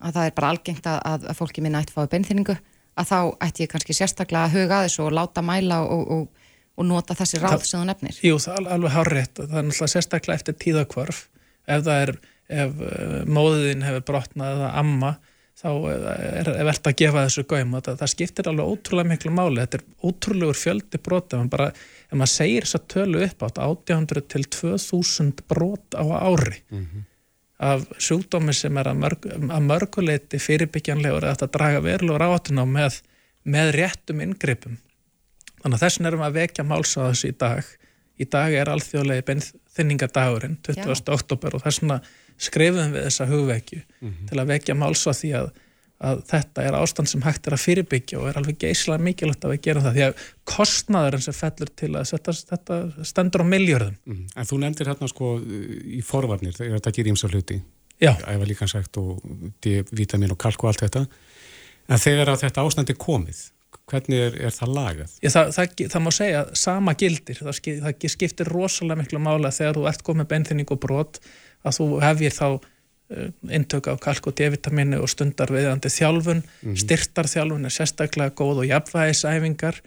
að það er bara algengt að, að fólki minni ætt fái beinþynningu, að þá ætti ég kannski sérstaklega að huga þessu og láta mæla og, og, og nota þessi ráð sem þú nefnir. Jú, það er alveg hárétt. Það er náttúrulega sérstaklega eftir tíðakvarf. Ef það er, ef uh, móðin hefur brotnað eða amma, þá er, er verðt að gefa þessu gaum. Það, það skiptir alveg ótrúlega miklu máli. Þetta er ótrúlegur fjöldi brotið, en bara ef maður segir þess að tölu upp átt 800 til 2000 brot á ári mm -hmm. af sjúkdómi sem er að, mörg, að mörguleiti fyrirbyggjanlegur að þetta draga verulegur áttuna með, með réttum inngripum þannig að þessin erum að vekja málsáðas í dag í dag er alþjóðlega beinþynningadagurinn 20. Já. oktober og þessuna skrifum við þessa hugvekju mm -hmm. til að vekja málsáð því að að þetta er ástand sem hægt er að fyrirbyggja og er alveg geyslega mikilvægt að við gerum það því að kostnaðurinn sem fellur til að þetta, þetta stendur á miljörðum. Mm. En þú nefndir hérna sko í forvarnir, þegar þetta gerir ímsa hluti, æfa líka sagt og D-vitamin og kalk og allt þetta, en þegar þetta ástand er komið, hvernig er, er það lagað? Já, það, það, það má segja sama gildir, það skiptir rosalega miklu mála þegar þú ert komið beinþynning og brot að þú hefðir þá Eh, intök á kalk og D-vitamini og stundar viðandi þjálfun, mm -hmm. styrtarþjálfun er sérstaklega góð og jafnvægisæfingar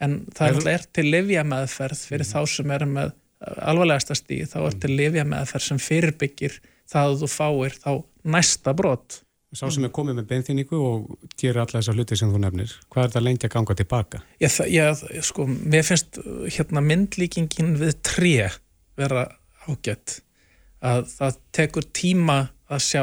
en það er, er til livjameðferð fyrir mm -hmm. þá sem er með alvarlegasta stíð, þá er til livjameðferð sem fyrirbyggir það að þú fáir þá næsta brot. Sá sem er komið með beinþýningu og gerir alla þessar hluti sem þú nefnir, hvað er það lengi að ganga tilbaka? Það, já sko, mér finnst hérna myndlíkingin við tré vera ágætt að það tekur tíma að sjá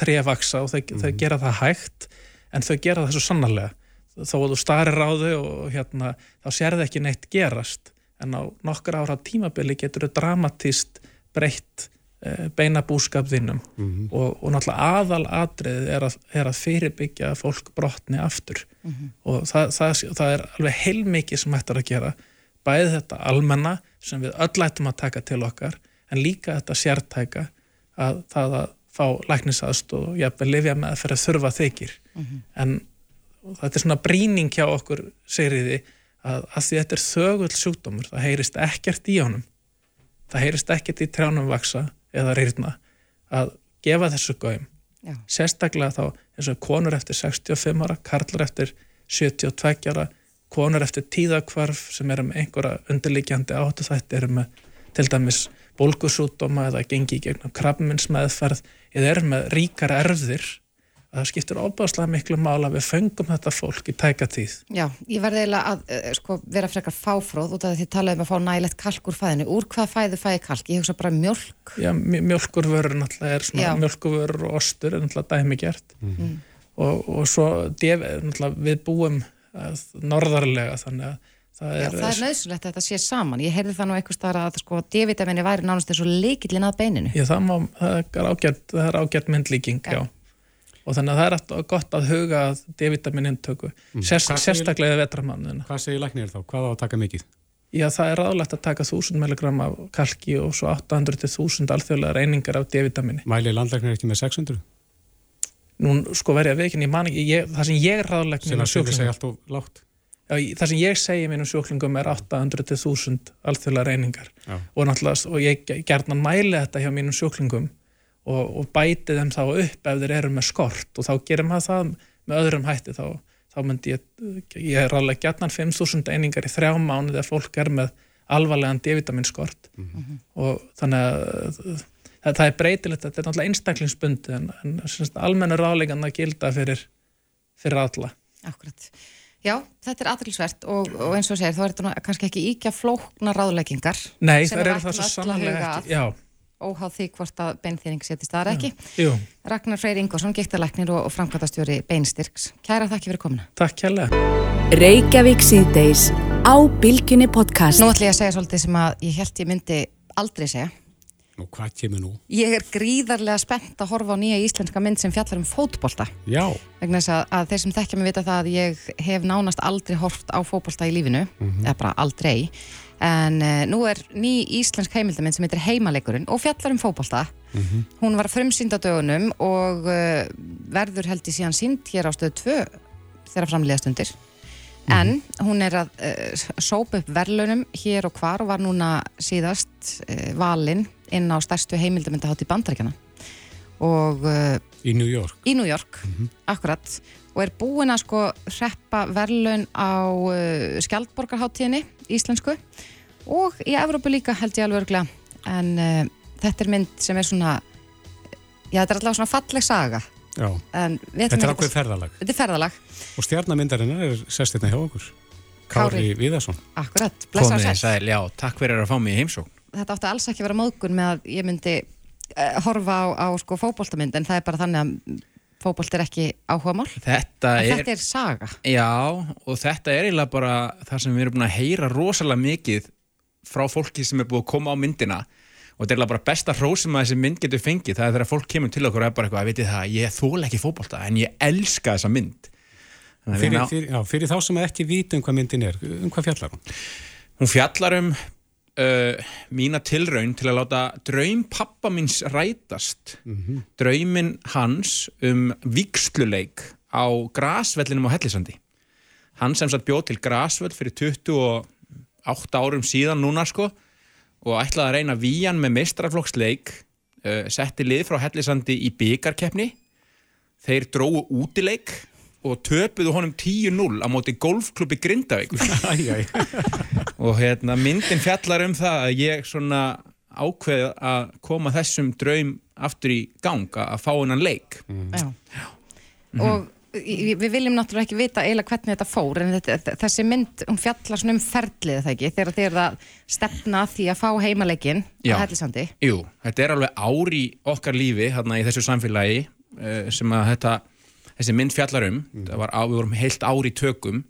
trefaksa og þau, mm. mhm. gera það hægt en þau gera það svo sannarlega þó að þú starir á þau og hérna, þá sér það ekki neitt gerast en á nokkur ára tímabili getur þau dramatíst breytt beina búskapðinum mm -hmm. og, og náttúrulega aðal atrið er að, er að fyrirbyggja fólk brotni aftur mm -hmm. og það, það, það er alveg heilmikið sem hættar að gera bæði þetta almenna sem við öll ættum að taka til okkar en líka þetta sértæka að það að fá læknisaðst og jafnveg lifja með að fyrir að þurfa þykir mm -hmm. en þetta er svona bríning hjá okkur segriði að, að því þetta er þögull sjúkdómur það heyrist ekkert í honum það heyrist ekkert í trjánum vaksa eða rýrna að gefa þessu gauðum sérstaklega þá eins og konur eftir 65 ára, karlar eftir 72 ára, konur eftir tíðakvarf sem eru með einhverja undirlikjandi áttu þetta eru með til dæmis bólgusútdóma eða gengi gegnum krabbminnsmeðferð eða er með ríkar erfðir að það skiptir óbáslega miklu mála að við fengum þetta fólk í tæka tíð. Já, ég verði eiginlega að uh, sko, vera frekar fáfróð út af því að þið talaðum að fá nægilegt kalk úr fæðinu. Úr hvað fæðu fæði kalk? Ég hugsa bara mjölk? Já, mjölkurvörur náttúrulega er svona, mjölkurvörur og ostur er náttúrulega dæmi gert mm. og, og svo def, við búum uh, norðarlega þannig að Það er, Já, það er nöðsulegt að þetta sé saman. Ég heyrði það nú eitthvað starf að sko, D-vitaminni væri nánast eins og leikillin að beininu. Já, það, má, það er ágætt myndlíking, já. já. Og þannig að það er gott að huga D-vitaminni intöku, mm. Sérst, sérstaklega vetramannina. Hvað segir læknir þá? Hvað á að taka mikið? Já, það er ráðlegt að taka 1000 mg af kalki og svo 800-1000 alþjóðlega reyningar af D-vitaminni. Mæli landlæknir ekki með 600? Nú, sko verið að veikin, það sem ég er ráðlegt sem að sögur segja allt og látt Já, það sem ég segi mínum sjúklingum er 800-1000 alþjóðlega reyningar Já. og náttúrulega, og ég gerðna mæli þetta hjá mínum sjúklingum og, og bæti þeim þá upp ef þeir eru með skort og þá gerum við það með öðrum hætti þá, þá myndi ég, ég er alveg gerðnan 5000 einingar í þrjá mánu þegar fólk er með alvarlegan D-vitaminskort mm -hmm. og þannig að það, það er breytilegt, þetta er náttúrulega einstaklingsbundi en, en almenna ráleikan að gilda fyrir, fyrir alla. Akkurat. Já, þetta er aðrilsvert og, og eins og segir, þá er þetta kannski ekki íkja flókna ráðleggingar Nei, það er það svo sannlega ekki, já. Óháð því hvort að beinþýring setist aðra ekki. Jú. Ragnar Freyr Ingvarsson, gíktalæknir og, framkvæmtastjóri Beinstyrks. Kæra þakki fyrir komina. Takk kærlega. Reykjavík síðdeis á Bilginni podcast. Nú ætlum ég að segja svolítið sem að ég held ég myndi aldrei segja. Og hvað kemur nú? Ég er gríðarlega spennt að horfa á nýja íslenska mynd sem fjallar um fótbolta. Já. Vegna þess að, að þeir sem þekkja mig vita það að ég hef nánast aldrei hort á fótbolta í lífinu, mm -hmm. eða bara aldrei. En uh, nú er ný íslensk heimildamind sem heitir Heimalegurinn og fjallar um fótbolta. Mm -hmm. Hún var frumsýnd á dögunum og uh, verður held í síðan sínd hér á stöðu 2 þegar framlega stundir. Mm -hmm. En hún er að uh, sópa upp verðlunum hér og hvar og var núna síðast valinn inn á stærstu heimildamöndahátt í bandarækjana og í New York, í New York mm -hmm. akkurat, og er búin að sko hreppa verðlaun á uh, Skjaldborgarháttíðinni íslensku og í Evrópu líka held ég alveg örglega en uh, þetta er mynd sem er svona já þetta er alltaf svona falleg saga. Þetta er ákveð ferðalag. Þetta er ferðalag. Og stjarnamyndarinnar er sestirna hjá okkur. Kári Viðarsson. Akkurat, blessa Já, takk fyrir að fá mig í heimsókn. Þetta átti alls ekki að vera móðgun með að ég myndi uh, horfa á, á sko, fókbóltamynd en það er bara þannig að fókbólt er ekki áhuga mál þetta er, þetta er saga. Já og þetta er eiginlega bara það sem við erum búin að heyra rosalega mikið frá fólki sem er búin að koma á myndina. Og þetta er eiginlega bara besta hrós sem að þessi mynd getur fengið. Það er þegar fólk kemur til okkur og er bara eitthvað að viti það ég þól ekki fókbólta en ég elska þessa mynd. Fyrir, ná... fyrir, já, fyrir þá sem ekki vítum hvað myndin er um hvað fjallar hún? Hún fjallar um uh, mína tilraun til að láta draum pappa minns rætast mm -hmm. draumin hans um viksluleik á grasvellinum á Hellisandi hann sem satt bjóð til grasvell fyrir 28 árum síðan núna sko og ætlaði að reyna víjan með mistraflokksleik uh, setti lið frá Hellisandi í byggarkeppni þeir dróðu útileik og töpuðu honum 10-0 á móti golfklubbi Grindavík (laughs) og hérna myndin fjallar um það að ég svona ákveð að koma þessum draum aftur í ganga að fá hennan leik mm. Já. Já. Mm -hmm. og við viljum náttúrulega ekki vita eiginlega hvernig þetta fór en þetta, þessi mynd um fjallar svona um ferlið það ekki þegar þið er að stefna því að fá heimaleikin á Hellisandi Jú, þetta er alveg ári okkar lífi hérna í þessu samfélagi eh, sem að þetta þessi mynd fjallar um mm. var á, við vorum heilt ári tökum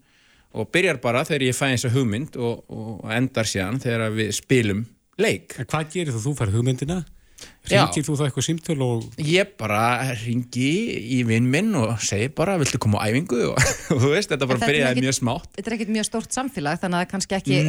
og byrjar bara þegar ég fæ eins og hugmynd og, og endar síðan þegar við spilum leik. En hvað gerir þú þú fær hugmyndina? Ringir þú þá eitthvað símtöl og... Ég bara ringi í vinn minn og segi bara, viltu koma á æfingu og, og (laughs) þú veist, þetta bara byrjaði mjög smátt. Þetta er ekkit mjög stórt samfélag þannig að það er kannski ekki,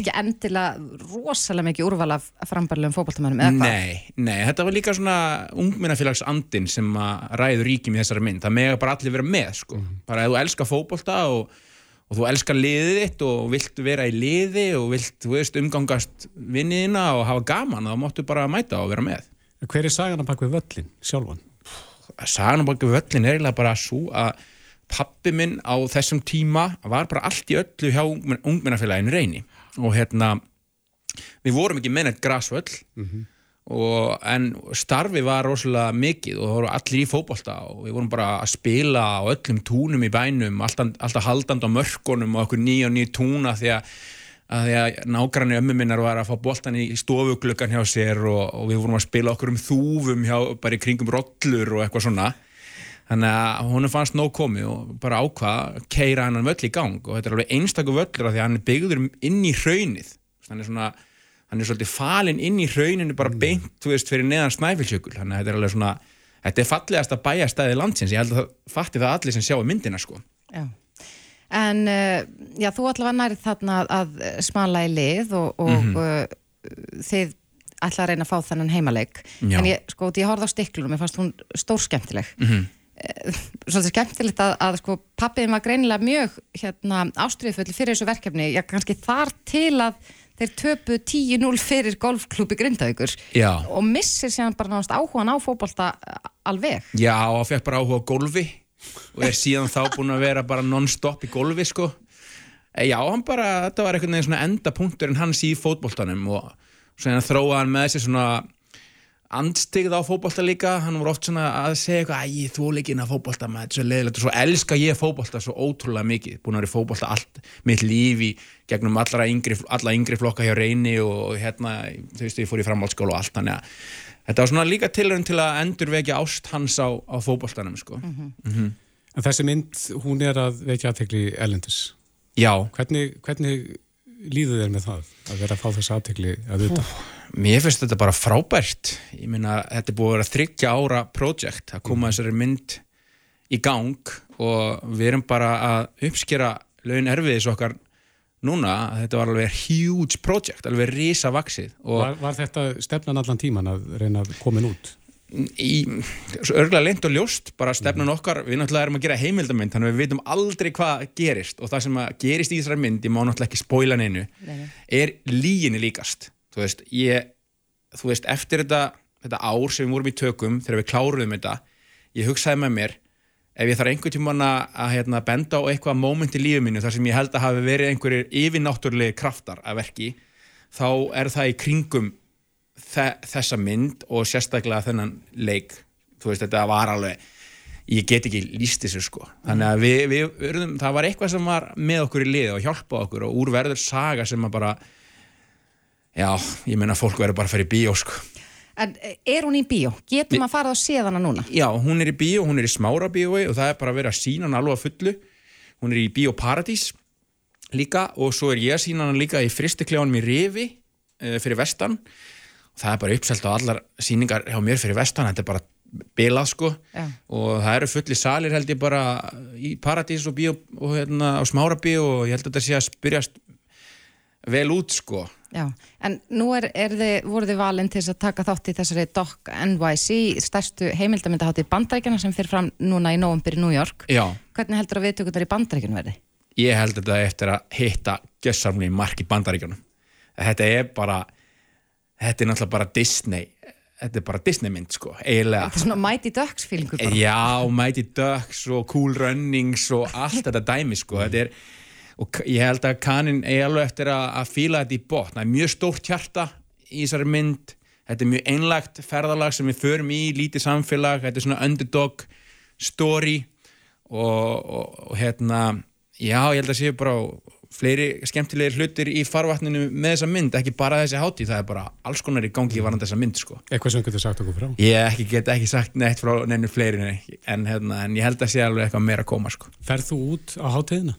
ekki endilega rosalega mikið úrval af frambarlegum fókbaltamönnum eða hvað? Nei, nei, þetta var líka svona ungminnafélagsandin sem að ræður ríkjum í þessari mynd. Það mega bara allir vera með, sko. Bara ef þú elskar fókbalta og og þú elskar liðið þitt og vilt vera í liði og vilt, þú veist, umgangast vinniðina og hafa gaman þá máttu bara mæta og vera með. Hver er sagan að baka við völlin sjálfan? Sagan að baka við völlin er eiginlega bara svo að pappi minn á þessum tíma var bara allt í öllu hjá ungmennafélaginu reyni og hérna við vorum ekki mennett grasvöll mm -hmm Og, en starfi var rosalega mikið og það voru allir í fókbalta og við vorum bara að spila á öllum túnum í bænum, alltaf, alltaf haldand á mörkunum og okkur nýja og nýja túna því að, að, að nágranni ömmu minnar var að fá boltan í stofuglökan hjá sér og, og við vorum að spila okkur um þúfum hjá, bara í kringum rollur og eitthvað svona. Þannig að hún fannst nóg komið og bara ákvað keira hennan völl í gang og þetta er alveg einstakku völlur af því að hann er byggður inn í hraunið. Þannig svona hann er svolítið falinn inn í hrauninu bara mm. beint, þú veist, fyrir neðan snæfilsjökul þannig að þetta er alveg svona, þetta er fallegast að bæjastæði landsins, ég held að það fatti það allir sem sjá í myndina sko Já, en uh, já, þú allavega nærið þarna að smala í lið og, og mm -hmm. þið ætla að reyna að fá þennan heimaleg já. en ég, sko, ég horfði á stiklunum, ég fannst hún stór skemmtileg mm -hmm. (laughs) svolítið skemmtilegt að, að sko, pappiðin var greinilega mjög hérna, ástriðfull fyrir þessu verkefni, já kannski þar til að þeir töpu 10-0 fyrir golfklúpi Grindavíkur Já. og missir sér bara náðast áhugan á fótbolta alveg. Já, og fekk bara áhuga á golfi og er síðan þá búin að vera bara non-stop í golfi sko Eh, Já, hann bara, þetta var einhvern veginn svona endapunkturinn hans í fótboltanum og svona þróaði hann með sér svona andstigð á fótbolta líka. Hann var oft svona að segja eitthvað æ, ég þú leikinn að fótbolta með þetta er svo leiðilegt og svo elska ég fótbolta svo ótrúlega mikið. Búin að vera í fótbolta allt mitt líf í gegnum allra yngri, alla yngri flokka hjá reyni og hérna, þú veist, ég fór í framhaldsskóla og allt þannig að þetta var svona líka tilhörun til að endurvekja ást hans á, á fótboltanum sko. En þessi mynd, hún er að vekja aðtekli ellendis. Já, Hvernig, hvernig líður þér með það að vera að fá þessi aðtekli að vita? Mér finnst þetta bara frábært ég meina, þetta er búið að vera þryggja ára projekt að koma þessari mynd í gang og við erum bara að uppskera laun erfiðis okkar núna, þetta var alveg huge project, alveg risa vaksið og Var, var þetta stefnan allan tíman að reyna að komin út? Í, örgulega leint og ljóst bara stefnun okkar, við náttúrulega erum að gera heimildamynd þannig að við vitum aldrei hvað gerist og það sem að gerist í þessari mynd, ég má náttúrulega ekki spóila neinu, er líginni líkast. Þú veist, ég þú veist, eftir þetta, þetta ár sem við vorum í tökum, þegar við kláruðum þetta ég hugsaði með mér ef ég þarf einhvern tímann að, að hérna, benda á eitthvað moment í lífið mínu þar sem ég held að hafi verið einhverjir yfirnáttúrulegi kraftar að verki þá er það í kringum þessa mynd og sérstaklega þennan leik. Þú veist þetta var alveg ég get ekki líst þessu sko. Þannig að við, við urðum, það var eitthvað sem var með okkur í liði og hjálpa okkur og úr verður saga sem að bara já, ég meina fólk verður bara að fara í bíó sko. En eh, er hún í bíó? Getum að fara á séðana núna? já, hún er í bíó, hún er í smára bíói og það er bara að vera að sína hann alveg að fullu. Hún er í bíó Paradís líka og svo er ég að sína hann líka í fristikljáðanum í Rifi uh, fyrir vestan það er bara uppselt á allar síningar hjá mér fyrir vestan, þetta er bara bilað sko Já. og það eru fulli salir held ég bara í Paradís og, bíó, og hérna á smára bíó og ég held að þetta sé að spyrjast vel út sko Já, en nú er, er þið, voru þið valin til að taka þátt í þessari Doc NYC, stærstu heimildamöndahátt í bandarækjana sem fyrir fram núna í nóvumbir í New York. já, Hvernig heldur að viðtökundar í bandarækjunum verði? ég held þetta eftir að hitta gjössamni mark í bandaríkjunum þetta er bara þetta er náttúrulega bara Disney. Þetta er bara Disney mynd sko, eiginlega. Þetta er svona Mighty Ducks feelingur bara. Já, Mighty Ducks og Cool Runnings og allt þetta dæmi sko. þetta er, og ég held að kanin eigi alveg eftir að, að fíla þetta í botn. Það er mjög stórt hjarta í þessari mynd. Þetta er mjög einlagt ferðalag sem við förum í, lítið samfélag. Þetta er svona underdog story og, og, og hérna já, ég held að séu bara fleiri skemmtilegir hlutir í farvatninu með þessa mynd, ekki bara þessi hátíð það er bara alls konar í gangi varandi þessa mynd sko. Eitthvað sem getur sagt okkur frá? Ég ekki, get ekki sagt neitt frá nennu fleiri en, hérna, en ég held að sé alveg eitthvað meira að koma sko. Ferð þú út á hátíðina?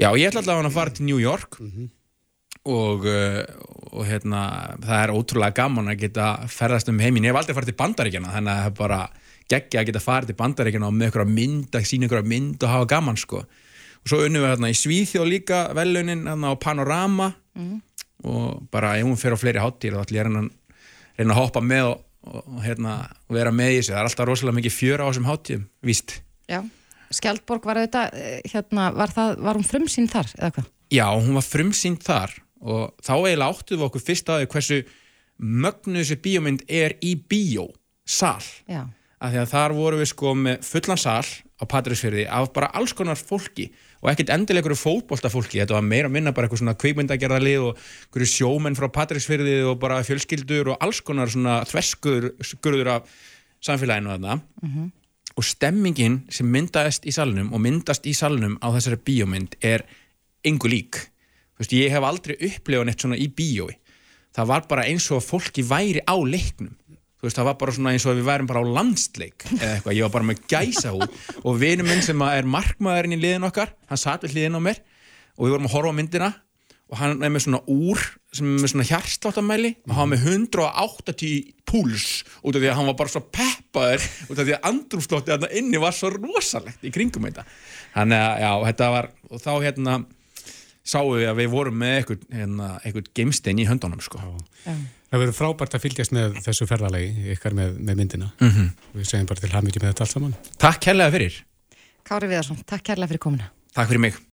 Já, ég ætla allavega að fara til New York og, uh, og hérna, það er ótrúlega gaman að geta ferðast um heiminn. Ég hef aldrei farið til bandaríkjana þannig að það er bara geggja að geta farið til bandaríkjana og með ykkur að mynd, að sína ykkur að mynd og hafa gaman sko. Og svo unnum við hérna í Svíþjóð líka velunin hérna á Panorama og bara ef hún fer á fleiri hátíð þá ætlum ég að reyna, að hoppa með og, og, hérna, vera með í þessu. Það er alltaf rosalega mikið fjör á þessum hátíðum, víst. Já. Skjaldborg var auðvitað, eh, hérna, var, það, var hún frumsýn þar eða hvað? Já, hún var frumsýnd þar og þá eiginlega áttuðum við okkur fyrst að því hversu mögnu þessi bíómynd er í bíó, sal Já. af því að þar vorum við sko með fullan sal á Patrísfyrði af bara alls konar fólki og ekkert endilega einhverju fótboltafólki, þetta var meira að minna bara eitthvað svona kvikmyndagerðarlið og einhverju sjómenn frá Patrísfyrði og bara fjölskyldur og alls konar svona þverskurður af samfélaginu þarna. Og stemmingin sem myndaðist í salnum og myndast í salnum á þessari bíómynd er engu lík. Þú veist, ég hef aldrei upplifað neitt svona í bíói. Það var bara eins og að fólki væri á leiknum þú veist, það var bara svona eins og við værum bara á landsleik eða eitthvað, ég var bara með gæsa út og vinur minn sem er markmaðurinn í liðin okkar hann satt við hliðin á mér og við vorum að horfa á myndina og hann er með svona úr sem er með svona hjarsláttamæli og hann var með 180 púls út af því að hann var bara svo peppaður út af því að andrúfslóttið þarna inni var svo rosalegt í kringum þetta. Þannig að já, þetta var og þá hérna sáum við að við vorum með eitthvað, hérna, eitthvað Það verður frábært að fylgjast með þessu ferðalegi ykkar með, með myndina. Mm -hmm. Við segjum bara til hafmyggi með þetta allt saman. Takk kærlega fyrir. Kári Viðarsson, takk kærlega fyrir komina. Takk fyrir mig.